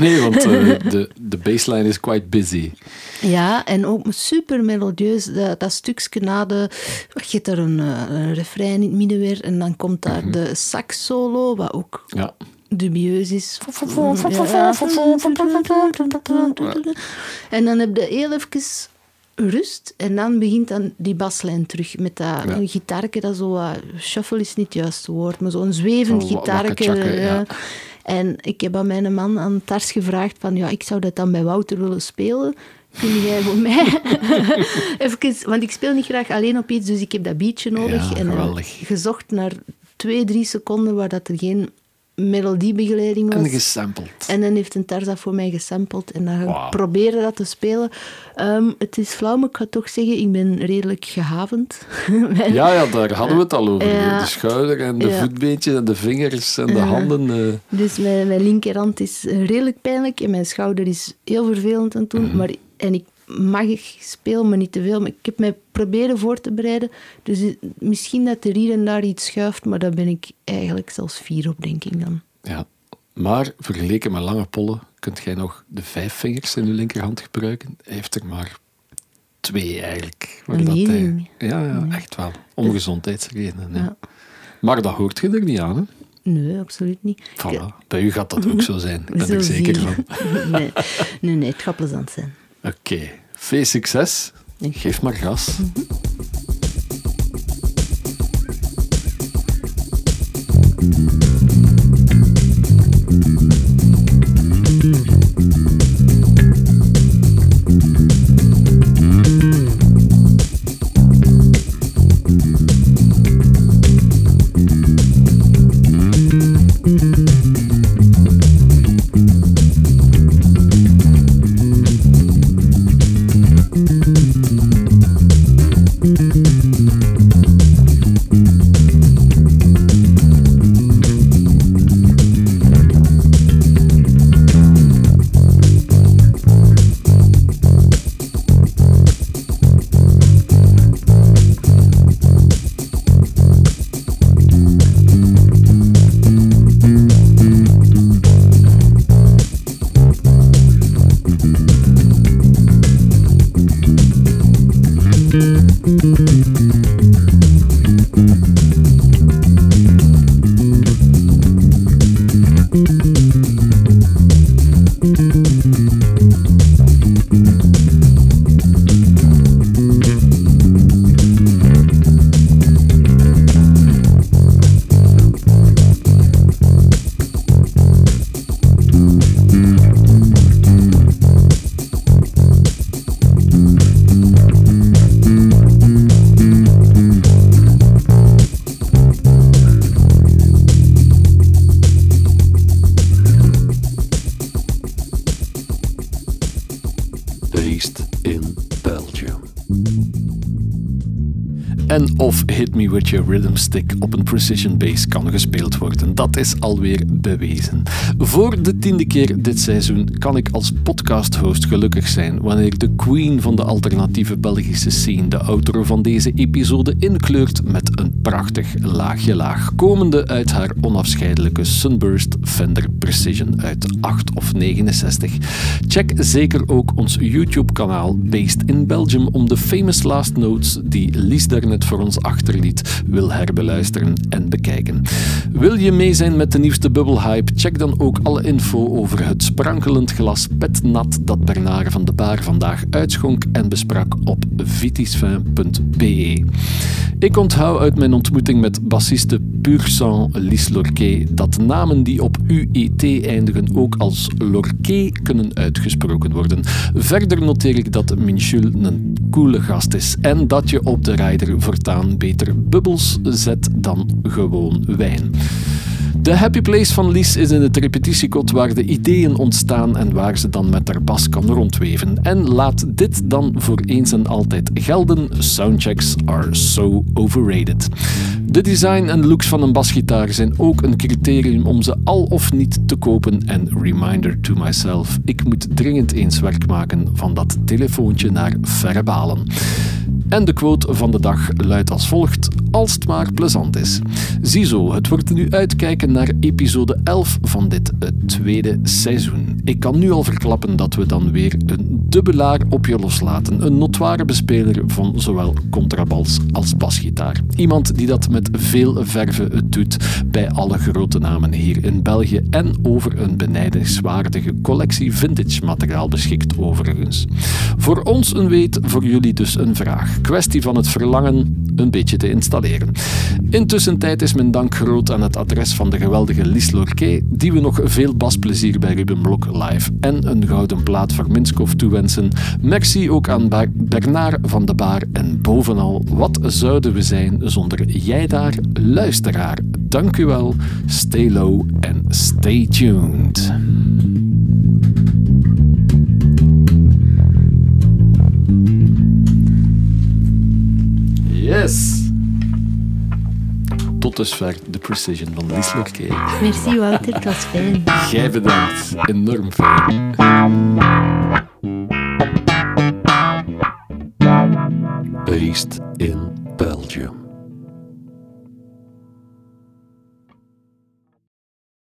Nee, want eh, de, de baseline is quite busy. Ja, en ook super melodieus. Dat, dat stukje na de... Je hebt er een, eh, een refrein in het midden weer. En dan komt daar de sax solo, wat ook Ja. dubieus is. En dan heb je heel even rust. En dan begint dan die baslijn terug. Met dat Ja. een gitaarke dat zo... shuffle is niet het juiste woord, maar zo'n zwevend Zo gitaarke. ja. En ik heb aan mijn man aan tars gevraagd van... Ja, ik zou dat dan bij Wouter willen spelen. Kun jij voor mij... *laughs* Even, want ik speel niet graag alleen op iets, dus ik heb dat beatje nodig. Ja, en gezocht naar twee, drie seconden waar dat er geen melodiebegeleiding was. En gesampled. En dan heeft een Tarza voor mij gesampled en dan Wauw. proberen dat te spelen. Ehm, het is flauw, maar ik ga toch zeggen, ik ben redelijk gehavend. *laughs* Mijn- Ja, ja, daar hadden we het al over. Ja. De schouder en de Ja. voetbeentjes en de vingers en de handen. eh. Dus mijn, mijn linkerhand is redelijk pijnlijk en mijn schouder is heel vervelend aan het doen. Maar, en ik mag ik speel, maar niet te veel. Maar ik heb mij proberen voor te bereiden. Dus eh, misschien dat er hier en daar iets schuift, maar daar ben ik eigenlijk zelfs vier op, denk ik dan. Ja. Maar vergeleken met lange pollen kunt jij nog de vijf vingers in je linkerhand gebruiken. Hij heeft er maar twee eigenlijk. Waar Dat dat hij- niet. ja, ja, echt wel. Om gezondheidsredenen. hè. Ja. Maar dat hoort je er niet aan. Hè? Nee, absoluut niet. Voilà. Bij u gaat dat ook zo zijn. *laughs* Ik ben zie zeker van. *laughs* Nee, nee, nee, het gaat plezant zijn. Oké. Veel succes. Geef maar gas. Based Me With Your Rhythm Stick op een precision bass kan gespeeld worden. Dat is alweer bewezen. Voor de tiende keer dit seizoen kan ik als podcast-host gelukkig zijn wanneer de queen van de alternatieve Belgische scene de outro van deze episode inkleurt met een prachtig laagje laag, komende uit haar onafscheidelijke Sunburst Fender Precision uit 8 of 69. Check zeker ook ons YouTube-kanaal Based in Belgium om de famous last notes die Lies daarnet voor ons achterliet wil herbeluisteren en bekijken. Wil je mee zijn met de nieuwste bubbelhype? Check dan ook alle info over het sprankelend glas petnat dat Bernard van de Baar vandaag uitschonk en besprak op vitisfin.be. Ik onthoud uit mijn ontmoeting met bassiste Pur Sang, Lis Lorquet, dat namen die op UET eindigen ook als Lorquet kunnen uitgesproken worden. Verder noteer ik dat Minchul een coole gast is en dat je op de rider voortaan beter zet dan gewoon wijn. De happy place van Lies is in het repetitiekot waar de ideeën ontstaan en waar ze dan met haar bas kan rondweven. En laat dit dan voor eens en altijd gelden: soundchecks are so overrated. De design en looks van een basgitaar zijn ook een criterium om ze al of niet te kopen. En reminder to myself: ik moet dringend eens werk maken van dat telefoontje naar verre balen. En de quote van de dag luidt als volgt: Als het maar plezant is. Ziezo, het wordt nu uitkijken naar episode 11 van dit tweede seizoen. Ik kan nu al verklappen dat we dan weer een dubbelaar op je loslaten. Een notoire bespeler van zowel contrabas als basgitaar. Iemand die dat met veel verve doet bij alle grote namen hier in België en over een benijdenswaardige collectie vintage materiaal beschikt overigens. Voor ons een weet, voor jullie dus een vraag. Kwestie van het verlangen een beetje te installeren. Intussen tijd is mijn dank groot aan het adres van de geweldige Lies Lorquet, die we nog veel basplezier bij Ruben Blok live en een gouden plaat voor Minskov toewensen. Merci ook aan Bernard van de Baar en bovenal, wat zouden we zijn zonder jij daar, luisteraar. Dank u wel, stay low en stay tuned. Yes! Tot dusver de precision van Lies Lorquet. Merci Wouter, het was fijn. Jij bedankt. Enorm fijn. Based in Belgium.